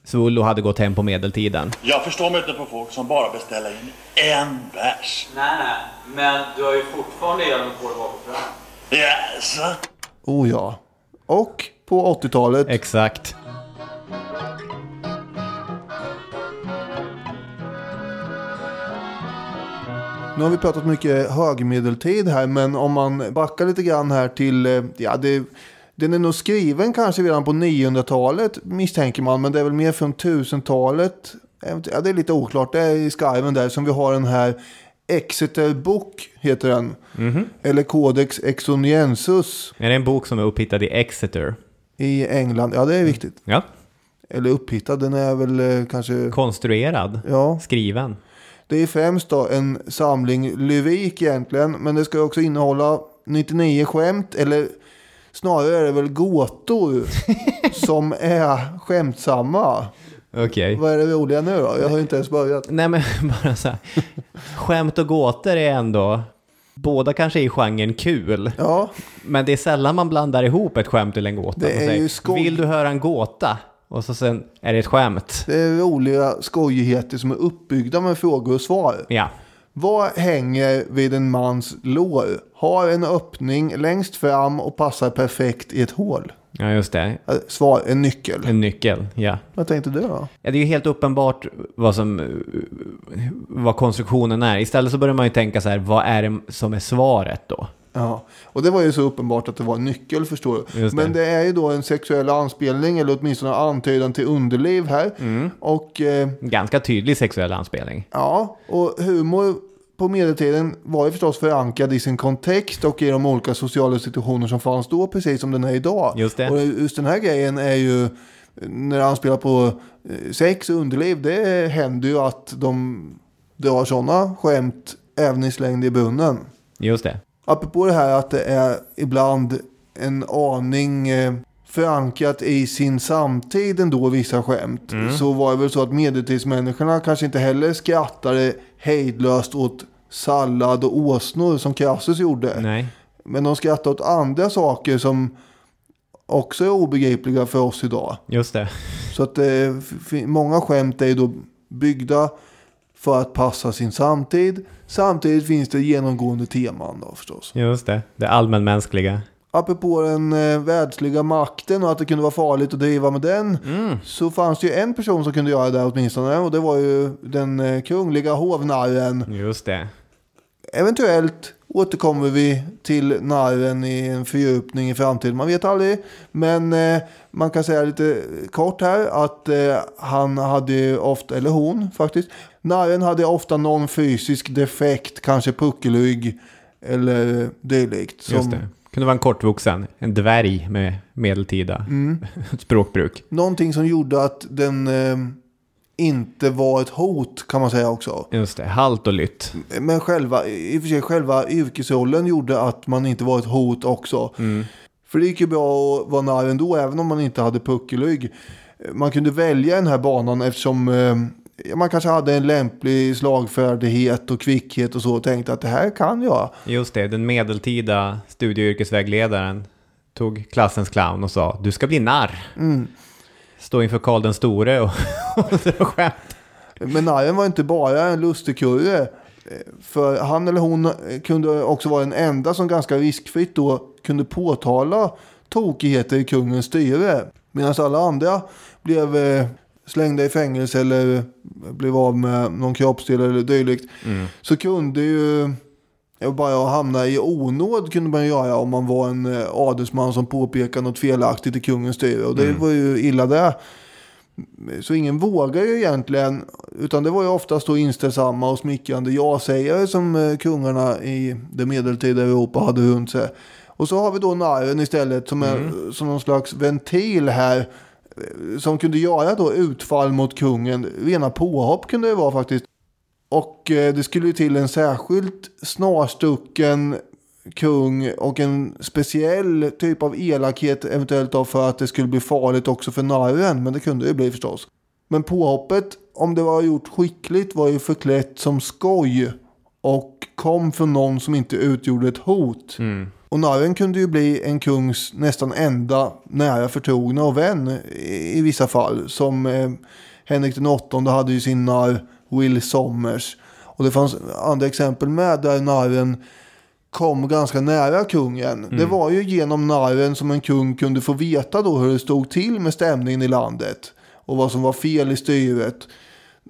Svullo hade gått hem på medeltiden. Jag förstår mig inte på folk som bara beställer in en bärs. Nej, nej. Men du har ju fortfarande elen på dig fram. Jaså? Oh ja. Och på 80-talet. Exakt. Nu har vi pratat mycket högmedeltid här, men om man backar lite grann här till, eh, ja det, den är nog skriven kanske redan på 900-talet misstänker man, men det är väl mer från 1000-talet. Ja, det är lite oklart, det är i skarven där som vi har den här Exeter Book heter den. Mhm. Eller Codex Exoniensus Är det en bok som är upphittad i Exeter? i England. Ja, det är viktigt. Ja. Eller upphittad, den är väl eh, kanske... Konstruerad? Ja. Skriven? Det är främst då en samling lyrik egentligen, men det ska också innehålla 99 skämt, eller snarare är det väl gåtor som är skämtsamma. Okej. Vad är det roliga nu då? Jag har ju inte ens börjat. Nej, men bara så här. Skämt och gåtor är ändå... Båda kanske är i genren kul. Ja. Men det är sällan man blandar ihop ett skämt eller en gåta. Det är säger, ju skoj. Vill du höra en gåta? Och så sen är det ett skämt. Det är roliga skojigheter som är uppbyggda med frågor och svar. Ja. Vad hänger vid en mans lår? Har en öppning längst fram och passar perfekt i ett hål. Ja, just det. Eh, Svar, en nyckel. En nyckel, ja. Vad tänkte du då? Ja, det är ju helt uppenbart vad, som, vad konstruktionen är. Istället så börjar man ju tänka så här, vad är det som är svaret då? Ja, och det var ju så uppenbart att det var en nyckel förstår du. Det. Men det är ju då en sexuell anspelning eller åtminstone antydan till underliv här. Mm. Och eh, Ganska tydlig sexuell anspelning. ja, och humor på medeltiden var ju förstås förankrad i sin kontext och i de olika sociala situationer som fanns då, precis som den är idag. Just det. Och just den här grejen är ju, när det anspelar på eh, sex och underliv, det händer ju att de drar sådana skämt även i slängd i brunnen. Just det. Apropå det här att det är ibland en aning eh, förankrat i sin samtid ändå vissa skämt. Mm. Så var det väl så att medeltidsmänniskorna kanske inte heller skrattade hejdlöst åt sallad och åsnor som Crassus gjorde. Nej. Men de skrattade åt andra saker som också är obegripliga för oss idag. Just det. Så att eh, många skämt är ju då byggda för att passa sin samtid. Samtidigt finns det genomgående teman då förstås. Just det. Det allmänmänskliga. Apropå den eh, världsliga makten och att det kunde vara farligt att driva med den. Så fanns det ju en person som kunde göra det åtminstone. Och det var ju den eh, kungliga hovnarren. Just det. Eventuellt återkommer vi till narren i en fördjupning i framtiden. Man vet aldrig. Men eh, man kan säga lite kort här att eh, han hade ofta, eller hon faktiskt. Narren hade ofta någon fysisk defekt, kanske puckelrygg eller dylikt. som- Just det. Kunde vara en kortvuxen, en dvärg med medeltida Mm. språkbruk. Någonting som gjorde att den eh, inte var ett hot kan man säga också. Just det, halt och lytt. Men själva, i och för sig själva yrkesrollen gjorde att man inte var ett hot också. Mm. För det gick ju bra att vara narr ändå, även om man inte hade puckelrygg. Man kunde välja den här banan eftersom eh, man kanske hade en lämplig slagfärdighet och kvickhet och så och tänkte att det här kan jag. Just det, den medeltida studie och yrkesvägledaren tog klassens clown och sa du ska bli narr. Mm. Stå inför Karl den store och, och dra skämt. Men narren var inte bara en lustigkurre. För han eller hon kunde också vara den enda som ganska riskfritt då kunde påtala tokigheter i kungens styre. Medan alla andra blev eh, slängda i fängelse eller blev av med någon kroppsdel eller dylikt. Så kunde ju bara hamna i onåd kunde man göra om man var en eh, adelsman som påpekade något felaktigt i kungens styre. Och det Mm. var ju illa det. Så ingen vågar ju egentligen, utan det var ju oftast då inställsamma och smickrande ja-sägare som eh, kungarna i det medeltida Europa hade runt sig. Och så har vi då narren istället som är som någon slags ventil här. eh, Som kunde göra då utfall mot kungen. Rena påhopp kunde det vara faktiskt. Och eh, det skulle ju till en särskilt snarstucken kung och en speciell typ av elakhet eventuellt då för att det skulle bli farligt också för narren. Men det kunde det bli förstås. Men påhoppet, om det var gjort skickligt, var ju förklätt som skoj. Och kom från någon som inte utgjorde ett hot. Och narren kunde ju bli en kungs nästan enda nära förtrogna och vän i, i vissa fall. Som eh, Henrik den åttonde hade ju sin narr Will Sommers. Och det fanns andra exempel med där narren kom ganska nära kungen. Det var ju genom narren som en kung kunde få veta då hur det stod till med stämningen i landet. Och vad som var fel i styret.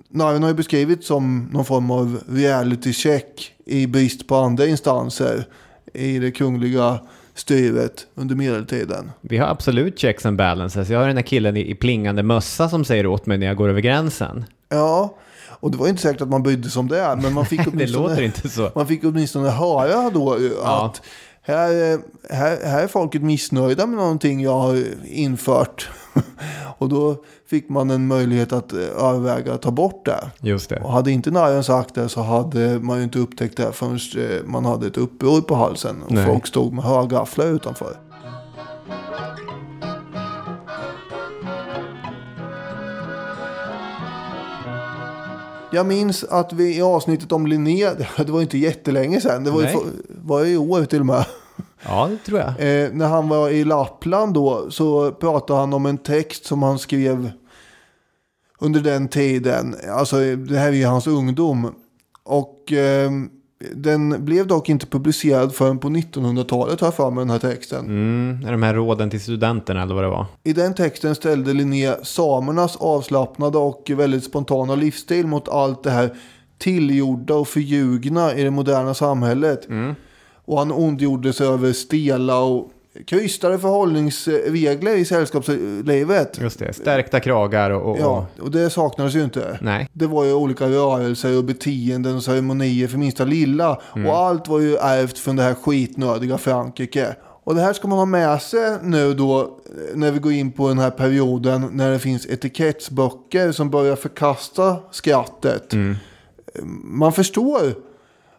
Narren har ju beskrivits som någon form av reality check i brist på andra instanser i det kungliga styret under medeltiden. Vi har absolut checks and balances. Jag har den här killen i, i plingande mössa som säger åt mig när jag går över gränsen. Ja, och det var inte säkert att man brydde sig om det. Men man fick Det åtminstone, låter inte så. Man fick åtminstone höra då eh, att här, eh, här, här är folket missnöjda med någonting jag har infört. och då fick man en möjlighet att eh, överväga att ta bort det. Just det. Och hade inte narren sagt det så hade man ju inte upptäckt det förrän man hade ett uppror på halsen. Och Nej. folk stod med högafflar utanför. Jag minns att vi i avsnittet om Linné, det var inte jättelänge sedan, det var, ju, Nej. var i år till och med. Ja, det tror jag. Eh, när han var i Lappland då så pratade han om en text som han skrev under den tiden. Alltså det här är ju hans ungdom. Och eh, den blev dock inte publicerad förrän på 1900-talet har jag för mig den här texten. Mm, de här råden till studenterna eller vad det var. I den texten ställde Linné samernas avslappnade och väldigt spontana livsstil mot allt det här tillgjorda och förljugna i det moderna samhället. Och han ondgjorde sig över stela och krystade förhållningsregler i sällskapslivet. Just det, stärkta kragar och... och Ja, och det saknades ju inte. Nej. Det var ju olika rörelser och beteenden och ceremonier för minsta lilla. Och allt var ju ärvt från det här skitnödiga Frankrike. Och det här ska man ha med sig nu då eh, när vi går in på den här perioden när det finns etikettsböcker som börjar förkasta skrattet. Man förstår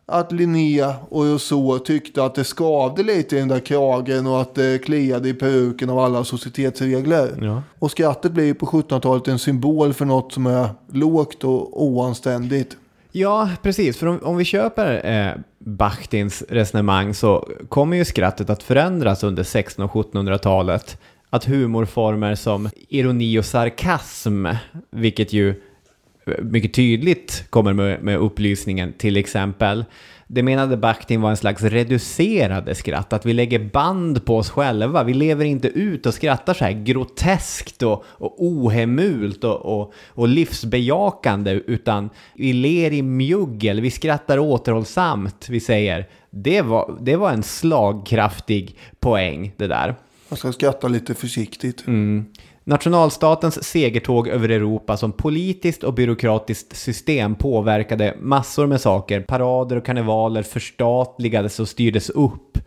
att Linnea och Rousseau tyckte att det skavde lite i den där kragen och att det kliade i peruken av alla societetsregler. Ja. Och skrattet blir på 1700-talet en symbol för något som är lågt och oanständigt. Ja, precis. För om, om vi köper eh, Bachtins resonemang så kommer ju skrattet att förändras under 1600 och 1700-talet. Att humorformer som ironi och sarkasm, vilket ju mycket tydligt kommer med, med upplysningen till exempel. Det menade Bakhtin var en slags reducerade skratt, att vi lägger band på oss själva. Vi lever inte ut och skrattar så här groteskt och, och ohemult och, och, och livsbejakande, utan vi ler i mjuggel, vi skrattar återhållsamt. Vi säger, det var, det var en slagkraftig poäng det där. Man ska skratta lite försiktigt. Mm. Nationalstatens segertåg över Europa som politiskt och byråkratiskt system påverkade massor med saker. Parader och karnevaler förstatligades och styrdes upp.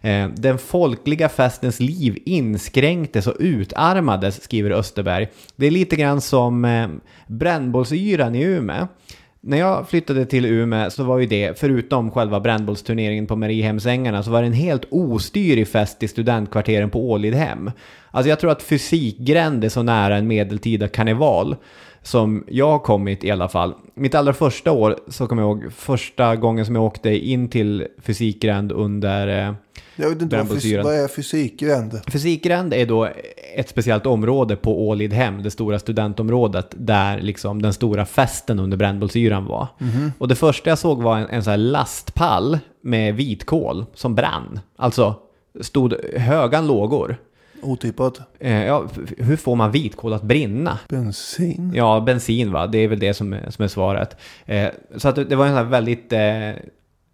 Eh, den folkliga festens liv inskränktes och utarmades, skriver Österberg. Det är lite grann som eh, brännbollsyran i Umeå. När jag flyttade till Umeå så var ju det, förutom själva brännbollsturneringen på Mariehemsängarna, så var det en helt ostyrig fest i studentkvarteren på Ålidhem. Alltså jag tror att fysikgränd är så nära en medeltida karneval som jag har kommit i alla fall. Mitt allra första år så kommer jag ihåg första gången som jag åkte in till fysikgränd under eh, jag vet inte vad, fys- vad är fysikgränd? Fysikgränd är då ett speciellt område på Ålidhem, det stora studentområdet, där liksom den stora festen under brännbollsyran var. Mhm. Och det första jag såg var en, en sån här lastpall med vitkål som brann. Alltså stod högan lågor. Otippat. Eh, ja, hur får man vitkål att brinna? Bensin. Ja, bensin va, det är väl det som är, som är svaret. Eh, så att det det var en sån här väldigt... Eh,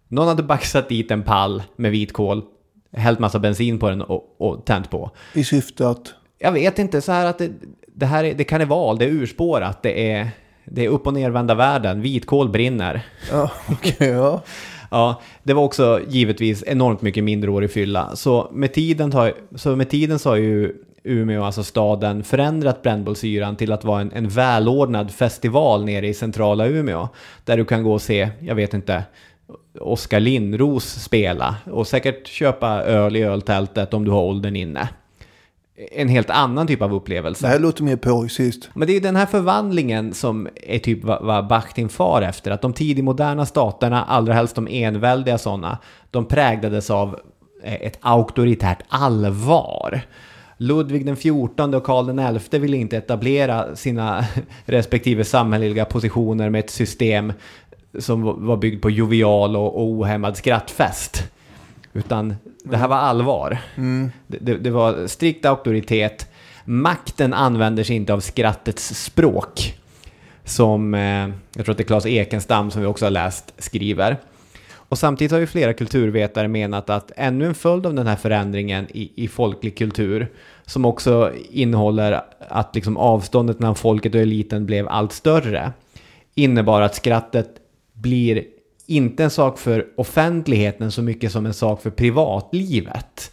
någon hade baxat dit en pall med vitkål, hällt massa bensin på den och, och tänt på. I syfte att... Jag vet inte, så här att det, det här är, det är karneval, det är urspårat, det är, det är upp och nervända världen, vitkål brinner. Ja, okej, ja. Ja, det var också givetvis enormt mycket mindreårig fylla. Så med tiden, har, så med tiden så har ju Umeå, alltså staden, förändrat brännbollsyran till att vara en, en välordnad festival nere i centrala Umeå. Där du kan gå och se, jag vet inte, Oskar Lindros spela och säkert köpa öl i öltältet om du har åldern inne. En helt annan typ av upplevelse. Det här låter mer preussiskt. Men det är den här förvandlingen som är typ vad, Bakhtin far efter. Att de tidigmoderna staterna, allra helst de enväldiga sådana, de präglades av eh, ett auktoritärt allvar. Ludvig den XIV och Karl den XI ville inte etablera sina respektive samhälleliga positioner med ett system som var byggt på jovial och ohämmad skrattfest. Utan det här var allvar. Mm. Det, det, det var strikt auktoritet. Makten använder sig inte av skrattets språk. Som, eh, jag tror att det är Claes Ekenstam som vi också har läst, skriver. Och samtidigt har ju flera kulturvetare menat att ännu en följd av den här förändringen i, i folklig kultur, som också innehåller att liksom avståndet mellan folket och eliten blev allt större, innebar att skrattet blir inte en sak för offentligheten så mycket som en sak för privatlivet.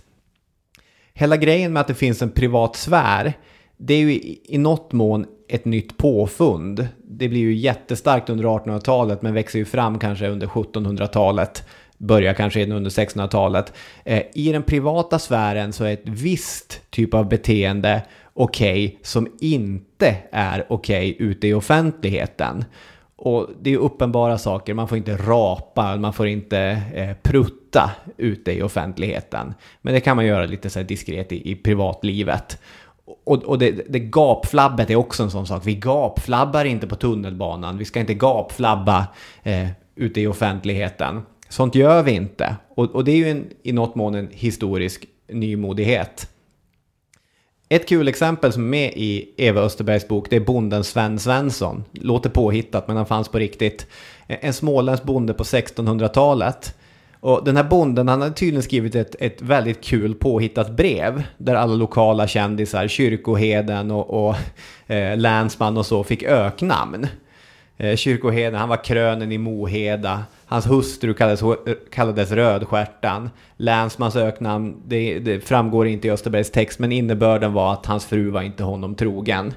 Hela grejen med att det finns en privat sfär, det är ju i, något mån ett nytt påfund. Det blir ju jättestarkt under 1800-talet men växer ju fram kanske under 1700-talet. Börjar kanske under 1600-talet. Eh, I den privata sfären så är ett visst typ av beteende okej okay, som inte är okej okay ute i offentligheten. Och det är uppenbara saker, man får inte rapa, man får inte eh, prutta ute i offentligheten. Men det kan man göra lite så diskret i, i privatlivet. Och, och det, det gapflabbet är också en sån sak. Vi gapflabbar inte på tunnelbanan, vi ska inte gapflabba eh, ute i offentligheten. Sånt gör vi inte. Och, och det är ju en, i något mån en historisk nymodighet. Ett kul exempel som är med i Eva Österbergs bok, det är bonden Sven Svensson. Låter påhittat, men han fanns på riktigt. En småländsk bonde på 1600-talet. Och den här bonden, han hade tydligen skrivit ett, ett väldigt kul påhittat brev. Där alla lokala kändisar, kyrkoheden och, och eh, länsman och så fick öknamn. Eh, kyrkoheden, han var krönen i Moheda. Hans hustru kallades, kallades Rödstjärtan. Länsmans öknamn, det, det, framgår inte i Österbergs text, men innebörden var att hans fru var inte honom trogen.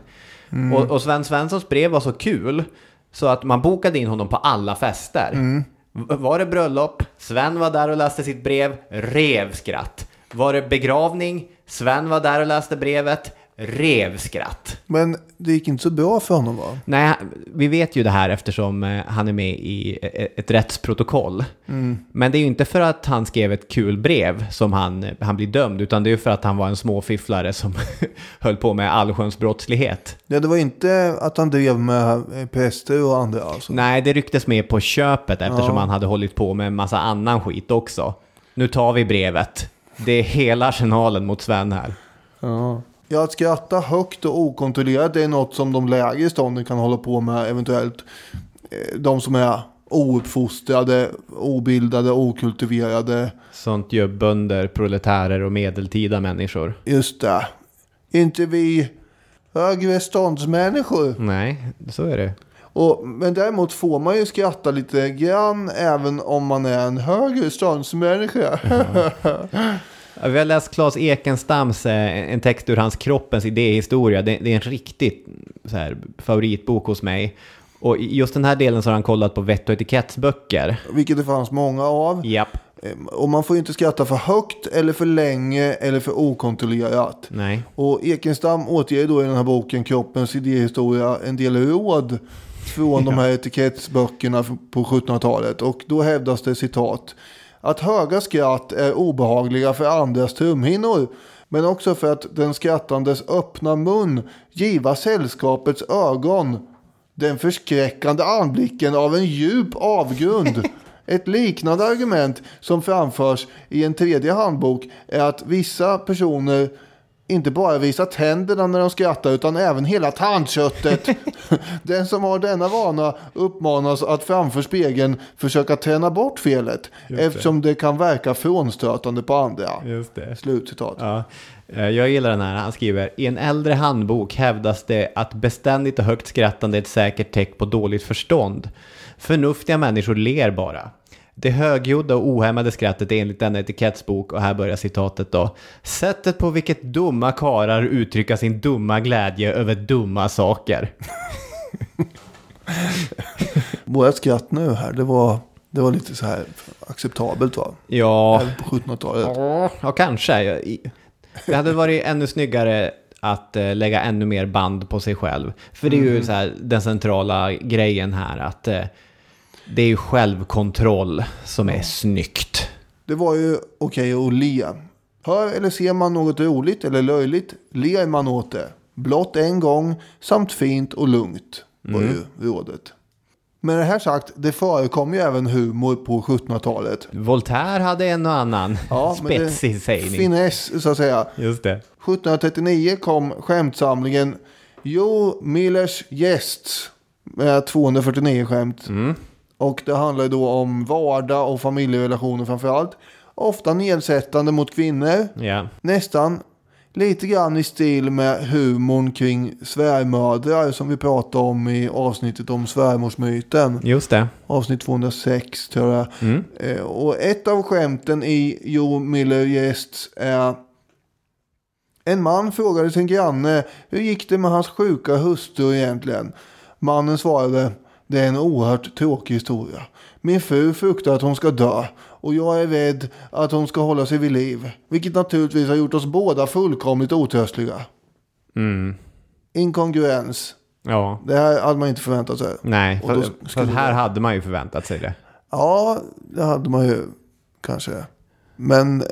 Mm. Och, och Sven Svenssons brev var så kul, så att man bokade in honom på alla fester. Mm. Var det bröllop, Sven var där och läste sitt brev, rev skratt. Var det begravning, Sven var där och läste brevet, revskratt. Men det gick inte så bra för honom va? Nej, vi vet ju det här eftersom eh, han är med i eh, ett rättsprotokoll. Mm. Men det är ju inte för att han skrev ett kul brev som han, han blir dömd, utan det är ju för att han var en småfifflare som höll på med allsköns brottslighet. Ja, det var inte att han drev med eh, präster och andra alltså? Nej, det rycktes med på köpet eftersom Ja. han hade hållit på med en massa annan skit också. Nu tar vi brevet. Det är hela arsenalen mot Sven här. Ja. Ja, att skratta högt och okontrollerat det är något som de lägre stånden kan hålla på med eventuellt. Eh, De som är ouppfostrade, obildade, okultiverade. Sånt gör bönder, proletärer och medeltida människor. Just det. Inte vi högre ståndsmänniskor. Nej, så är det. Och, men däremot får man ju skratta lite grann även om man är en högre ståndsmänniska. Ja, Vi har läst Claes Ekenstams, eh, en text ur hans Kroppens idéhistoria. Det, det är en riktigt så här, favoritbok hos mig. Och i just den här delen så har han kollat på vett och etikettsböcker. Vilket det fanns många av. Japp. Ehm, Och man får ju inte skratta för högt eller för länge eller för okontrollerat. Nej. Och Ekenstam återger då i den här boken Kroppens idéhistoria en del råd från de här etikettsböckerna på 1700-talet. Och då hävdas det citat. Att höga skratt är obehagliga för andras trumhinnor. Men också för att den skrattandes öppna mun giva sällskapets ögon den förskräckande anblicken av en djup avgrund. Ett liknande argument som framförs i en tredje handbok är att vissa personer inte bara visa tänderna när de skrattar utan även hela tandköttet. Den som har denna vana uppmanas att framför spegeln försöka träna bort felet Just det. eftersom det kan verka frånstötande på andra. Just det. Slutcitat. Ja. Eh, Jag gillar den här. Han skriver, i en äldre handbok hävdas det att beständigt och högt skrattande är ett säkert tecken på dåligt förstånd. Förnuftiga människor ler bara. Det högljudda och ohämmade skrattet är enligt denna etikettsbok, och här börjar citatet då, sättet på vilket dumma karar uttrycker sin dumma glädje över dumma saker. Vårat skratt nu här, det var, det var lite så här acceptabelt va? Ja, på 1700-talet. ja, kanske. Det hade varit ännu snyggare att eh, lägga ännu mer band på sig själv. För det är ju Mm. så här, den centrala grejen här, att eh, det är ju självkontroll som är snyggt. Det var ju okej att le. Hör eller ser man något roligt eller löjligt ler man åt det. Blott en gång samt fint och lugnt var Mm. ju rådet. Men det här sagt, det förekom ju även humor på 1700-talet. Voltaire hade en och annan Ja, spetsig sägning. Finess så att säga. Just det. 1739 kom skämtsamlingen Jo Millers Gästs med 249 skämt. Mm. Och det handlar då om vardag och familjerelationer framför allt. Ofta nedsättande mot kvinnor. Ja. Nästan lite grann i stil med humorn kring svärmödrar som vi pratade om i avsnittet om svärmorsmyten. Just det. Avsnitt 206 tror jag. Mm. Eh, Och ett av skämten i Joe Miller Gästs är En man frågade sin granne hur gick det med hans sjuka hustru egentligen. Mannen svarade det är en oerhört tråkig historia. Min fru fruktar att hon ska dö och jag är rädd att hon ska hålla sig vid liv. Vilket naturligtvis har gjort oss båda fullkomligt otröstliga. Mm. Inkongruens. Ja. Det här hade man inte förväntat sig. Nej, för, för här det- hade man ju förväntat sig det. Ja, det hade man ju kanske. Men,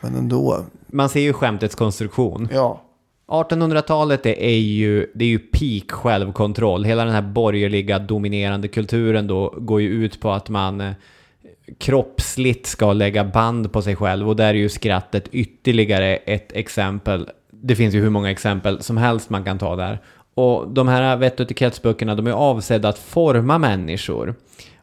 men ändå. Man ser ju skämtets konstruktion. Ja. 1800-talet det är ju, det är ju peak självkontroll. Hela den här borgerliga dominerande kulturen då går ju ut på att man eh, kroppsligt ska lägga band på sig själv och där är ju skrattet ytterligare ett exempel. Det finns ju hur många exempel som helst man kan ta där. Och de här vett och etikettsböckerna de är avsedda att forma människor.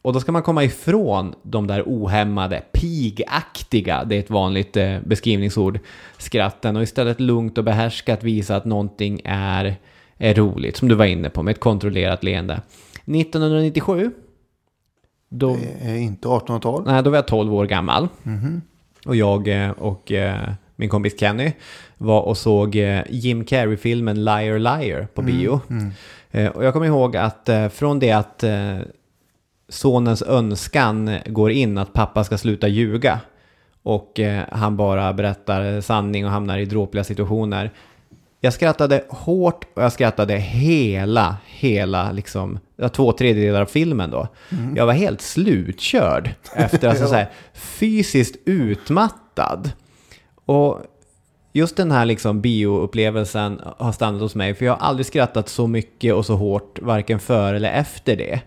Och då ska man komma ifrån de där ohämmade, pigaktiga, det är ett vanligt eh, beskrivningsord, skratten och istället lugnt och behärskat visa att någonting är, är roligt, som du var inne på, med ett kontrollerat leende. 1997, då, Det är inte 1800-tal. nej, då var jag 12 år gammal. Mhm. Och jag eh, och eh, min kompis Kenny var och såg eh, Jim Carrey-filmen Liar Liar på bio. mm. Eh, Och jag kommer ihåg att från det att sonens önskan går in att pappa ska sluta ljuga och eh, han bara berättar sanning och hamnar i dråpliga situationer. Jag skrattade hårt och jag skrattade hela, hela, liksom, två tredjedelar av filmen då. Mm. Jag var helt slutkörd efter, alltså Ja. så här, fysiskt utmattad. Och just den här liksom bioupplevelsen har stannat hos mig, för jag har aldrig skrattat så mycket och så hårt, varken före eller efter det.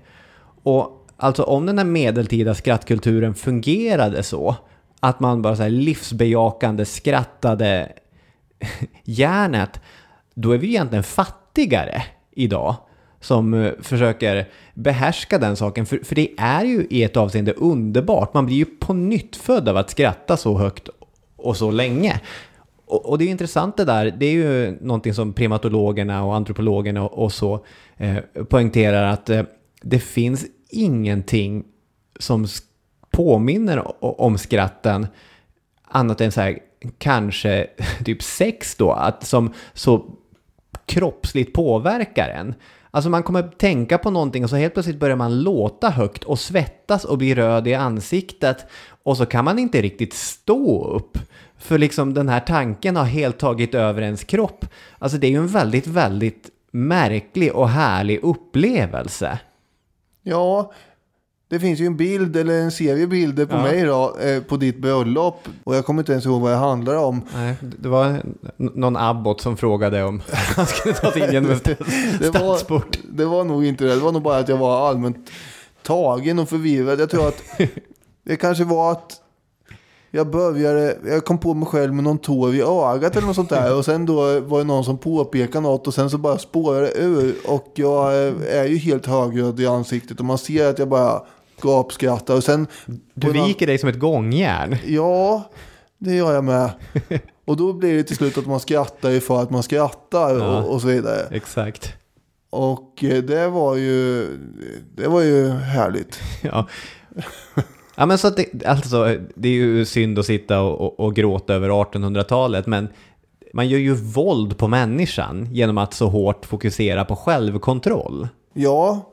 Och alltså om den här medeltida skrattkulturen fungerade så, att man bara så här livsbejakande skrattade järnet, då är vi egentligen fattigare idag som eh, försöker behärska den saken. För, för det är ju i ett avseende underbart. Man blir ju på nytt född av att skratta så högt och så länge. Och, och det är intressant det där, det är ju någonting som primatologerna och antropologerna och, och så eh, poängterar att eh, det finns ingenting som påminner om skratten annat än så här, kanske typ sex då, att som så kroppsligt påverkar en. Alltså man kommer tänka på någonting och så helt plötsligt börjar man låta högt och svettas och bli röd i ansiktet och så kan man inte riktigt stå upp. För liksom den här tanken har helt tagit över ens kropp. Alltså det är ju en väldigt, väldigt märklig och härlig upplevelse. Ja, det finns ju en bild eller en serie bilder på Ja. mig då, eh, på ditt bröllop. Och jag kommer inte ens ihåg vad det handlar om. Nej, det var någon abbot som frågade om han skulle ta sig in genom en stadsport. det var nog inte det. Det var nog bara att jag var allmänt tagen och förvirrad. Jag tror att det kanske var att jag började, jag kom på mig själv med någon tår i ögat eller något sånt där. Och sen då var det någon som påpekade något och sen så bara spårade det ur. Och jag är ju helt högröd i ansiktet och man ser att jag bara gapskrattar. Och sen... Du viker dig som ett gångjärn. Ja, det gör jag med. Och då blir det till slut att man skrattar för att man skrattar Ja. och, och så vidare. Exakt. Och eh, det var ju, det var ju härligt. Ja. Ja men så att det, alltså, det är ju synd att sitta och, och, och gråta över 1800-talet, men man gör ju våld på människan genom att så hårt fokusera på självkontroll. Ja,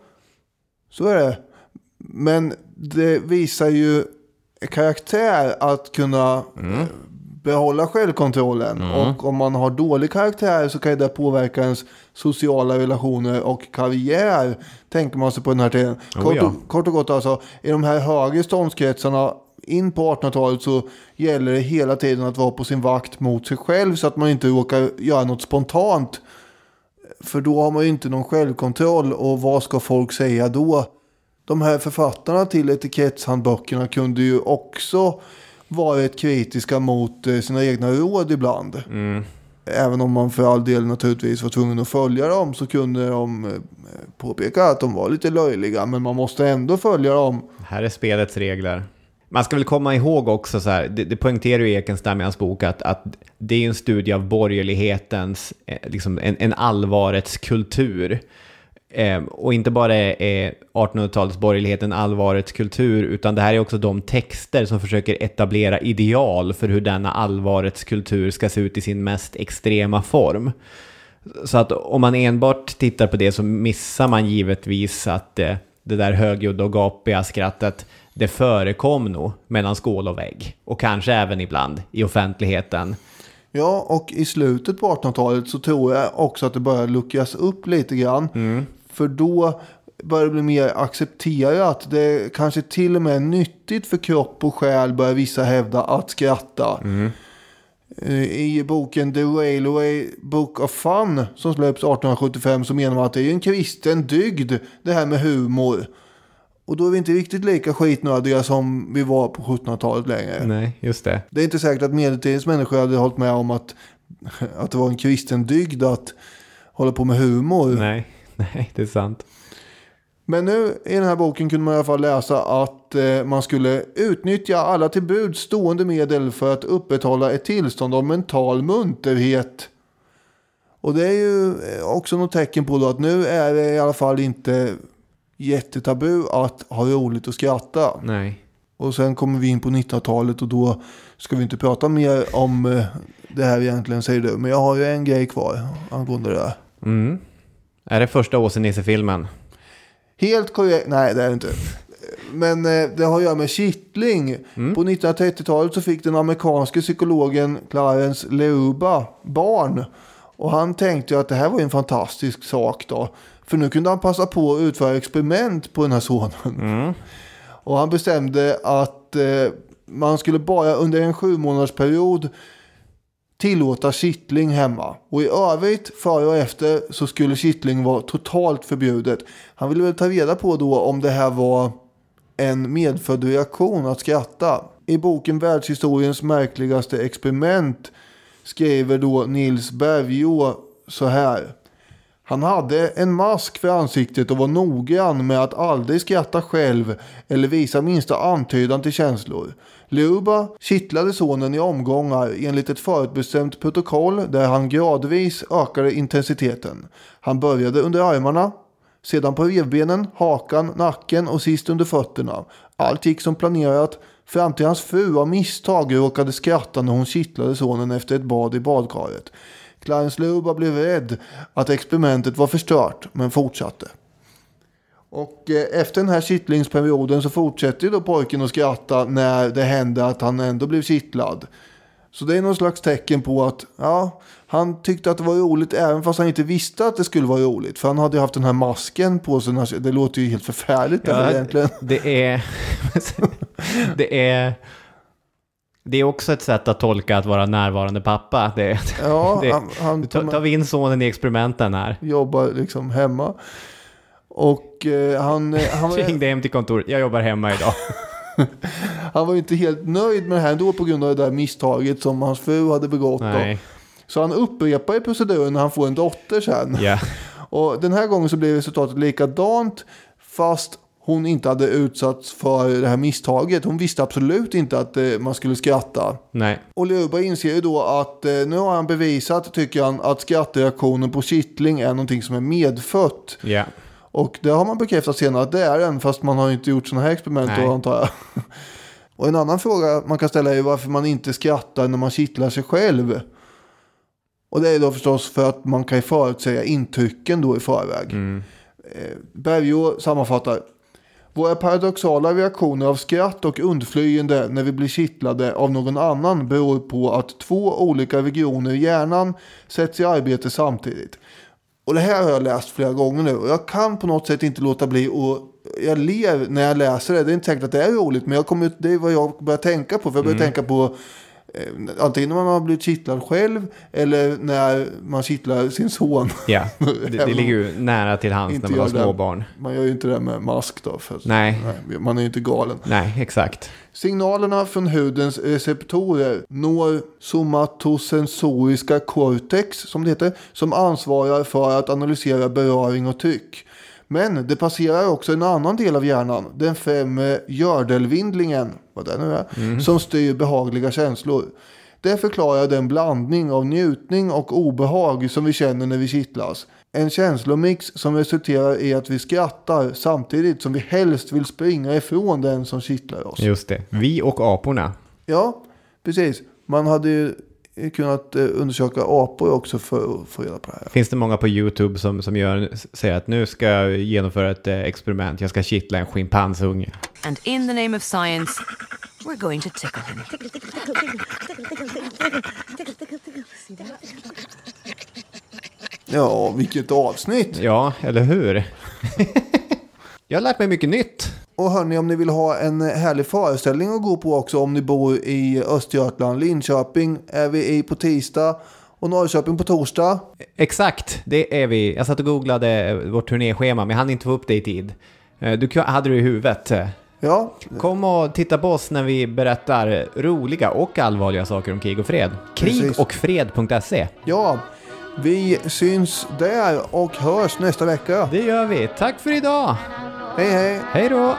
så är det. Men det visar ju karaktär att kunna eh, behålla självkontrollen. Mm. Och om man har dålig karaktär så kan det påverka ens sociala relationer och karriär. Tänker man sig på den här tiden. Oh, kort, ja. och, kort och gott alltså, i de här högre ståndskretsarna in på 1800-talet så gäller det hela tiden att vara på sin vakt mot sig själv så att man inte råkar göra något spontant. För då har man ju inte någon självkontroll och vad ska folk säga då? De här författarna till etikettshandböckerna kunde ju också varit kritiska mot eh, sina egna råd ibland. Även om man för all del naturligtvis var tvungen att följa dem så kunde de eh, påpeka att de var lite löjliga. Men man måste ändå följa dem. Här är spelets regler. Man ska väl komma ihåg också så här, det, det poängterar ju Ekenstam i hans bok att, att det är en studie av borgerlighetens, eh, liksom en, en allvarets kultur. Eh, och inte bara är 1800-talets borgerlighet en allvarets kultur, utan det här är också de texter som försöker etablera ideal för hur denna allvarets kultur ska se ut i sin mest extrema form. Så att om man enbart tittar på det så missar man givetvis att eh, det där högljudda och gapiga skrattet, det förekom nog mellan skål och vägg. Och kanske även ibland i offentligheten. Ja, och i slutet på 1800-talet så tror jag också att det börjar luckras upp lite grann. För då börjar det bli mer accepterat. Det kanske till och med är nyttigt för kropp och själ, börjar vissa hävda, att skratta. Eh, I boken The Railway Book of Fun som släpps 1875 så menar man att det är en kristen dygd det här med humor. Och då är vi inte riktigt lika skitnödiga som vi var på 1700-talet längre. Nej, just det. Det är inte säkert att medeltidens människor hade hållit med om att, att det var en kristen dygd att hålla på med humor. Nej, nej, det är sant. Men nu i den här boken kunde man i alla fall läsa att eh, man skulle utnyttja alla till bud stående medel för att upprätthålla ett tillstånd av mental munterhet. Och det är ju eh, också något tecken på att nu är det i alla fall inte jättetabu att ha roligt och skratta. Nej. Och sen kommer vi in på 1900-talet och då ska vi inte prata mer om eh, det här egentligen säger du. Men jag har ju en grej kvar angående det där. Mm. Är det första Åse-Nisse-filmen? Helt korrekt. Nej, det är det inte. Men eh, det har att göra med kittling. På 1930-talet så fick den amerikanske psykologen Clarence Leuba barn. Och han tänkte ju att det här var en fantastisk sak då. För nu kunde han passa på att utföra experiment på den här sonen. Och han bestämde att eh, man skulle bara under en sju månaders period tillåta kittling hemma. Och i övrigt, före och efter, så skulle kittling vara totalt förbjudet. Han ville väl ta reda på då om det här var en medfödd reaktion att skratta. I boken Världshistoriens märkligaste experiment skriver då Nils Bergå så här. Han hade en mask för ansiktet och var noggrann med att aldrig skratta själv eller visa minsta antydan till känslor. Luba kittlade sonen i omgångar enligt ett förutbestämt protokoll där han gradvis ökade intensiteten. Han började under armarna, sedan på revbenen, hakan, nacken och sist under fötterna. Allt gick som planerat fram till hans fru av misstag råkade skratta när hon kittlade sonen efter ett bad i badkaret. Luba blev rädd att experimentet var förstört men fortsatte. Och eh, efter den här kittlingsperioden så fortsätter då pojken att skratta när det hände att han ändå blev kittlad. Så det är någon slags tecken på att ja, han tyckte att det var roligt även fast han inte visste att det skulle vara roligt. För han hade ju haft den här masken på sig. Det låter ju helt förfärligt här egentligen. det är... det är... Det är också ett sätt att tolka att vara närvarande pappa. Det, Ja, det, han- han- ta, tar vi in sonen i experimenten här. Jobbar liksom hemma. Och eh, han, eh, han, Ringde hem till kontoret. Jag jobbar hemma idag. han var ju inte helt nöjd med det här ändå på grund av det där misstaget som hans fru hade begått. Så han upprepar ju proceduren när han får en dotter sen. Ja. Och den här gången så blev resultatet likadant fast hon inte hade utsatts för det här misstaget. Hon visste absolut inte att eh, man skulle skratta. Nej. Och Löfberg inser ju då att eh, nu har han bevisat, tycker han, att skrattreaktionen på kittling är någonting som är medfött. Ja. Och det har man bekräftat senare att det är den, fast man har inte gjort sådana här experiment Nej. då antar jag. Och en annan fråga man kan ställa är varför man inte skrattar när man kittlar sig själv. Och det är då förstås för att man kan förutsäga intrycken då i förväg. Eh, Bergå sammanfattar. Våra paradoxala reaktioner av skratt och undflyende när vi blir kittlade av någon annan beror på att två olika regioner i hjärnan sätts i arbete samtidigt. Och det här har jag läst flera gånger nu och jag kan på något sätt inte låta bli och jag ler när jag läser det. Det är inte säkert att det är roligt men jag kommer, det är vad jag börjar tänka på. För jag börjar tänka på antingen när man har blivit kittlad själv eller när man kittlar sin son. Ja, det, det ligger ju nära till hands när man har gör det. små barn. Man gör ju inte det med mask då. För Nej. man är ju inte galen. Nej, exakt. Signalerna från hudens receptorer når somatosensoriska cortex, som det heter, som ansvarar för att analysera beröring och tryck. Men det passerar också en annan del av hjärnan, den främre gördelvindlingen, vad det nu är, som styr behagliga känslor. Det förklarar den blandning av njutning och obehag som vi känner när vi kittlas. En känslomix som resulterar i att vi skrattar samtidigt som vi helst vill springa ifrån den som kittlar oss. Just det. Vi och aporna. Ja, precis. Man hade ju kunnat eh, undersöka apor också för att få reda på det här. Finns det många på YouTube som, som gör, säger att nu ska jag genomföra ett eh, experiment. Jag ska kittla en schimpansunge. And in the name of science, we're going to tickle him. Ja, vilket avsnitt! Ja, eller hur? jag har lärt mig mycket nytt. Och hörni, om ni vill ha en härlig föreställning att gå på också om ni bor i Östergötland, Linköping är vi i på tisdag och Norrköping på torsdag. Exakt, det är vi. Jag satt och googlade vårt turnéschema, men jag hann inte få upp det i tid. Eh, Du hade det i huvudet. Ja, Kom och titta på oss när vi berättar roliga och allvarliga saker om krig och fred. Krig Precis. och fred.se. ja. Vi syns där och hörs nästa vecka. Det gör vi. Tack för idag. Hej hej! Hej då!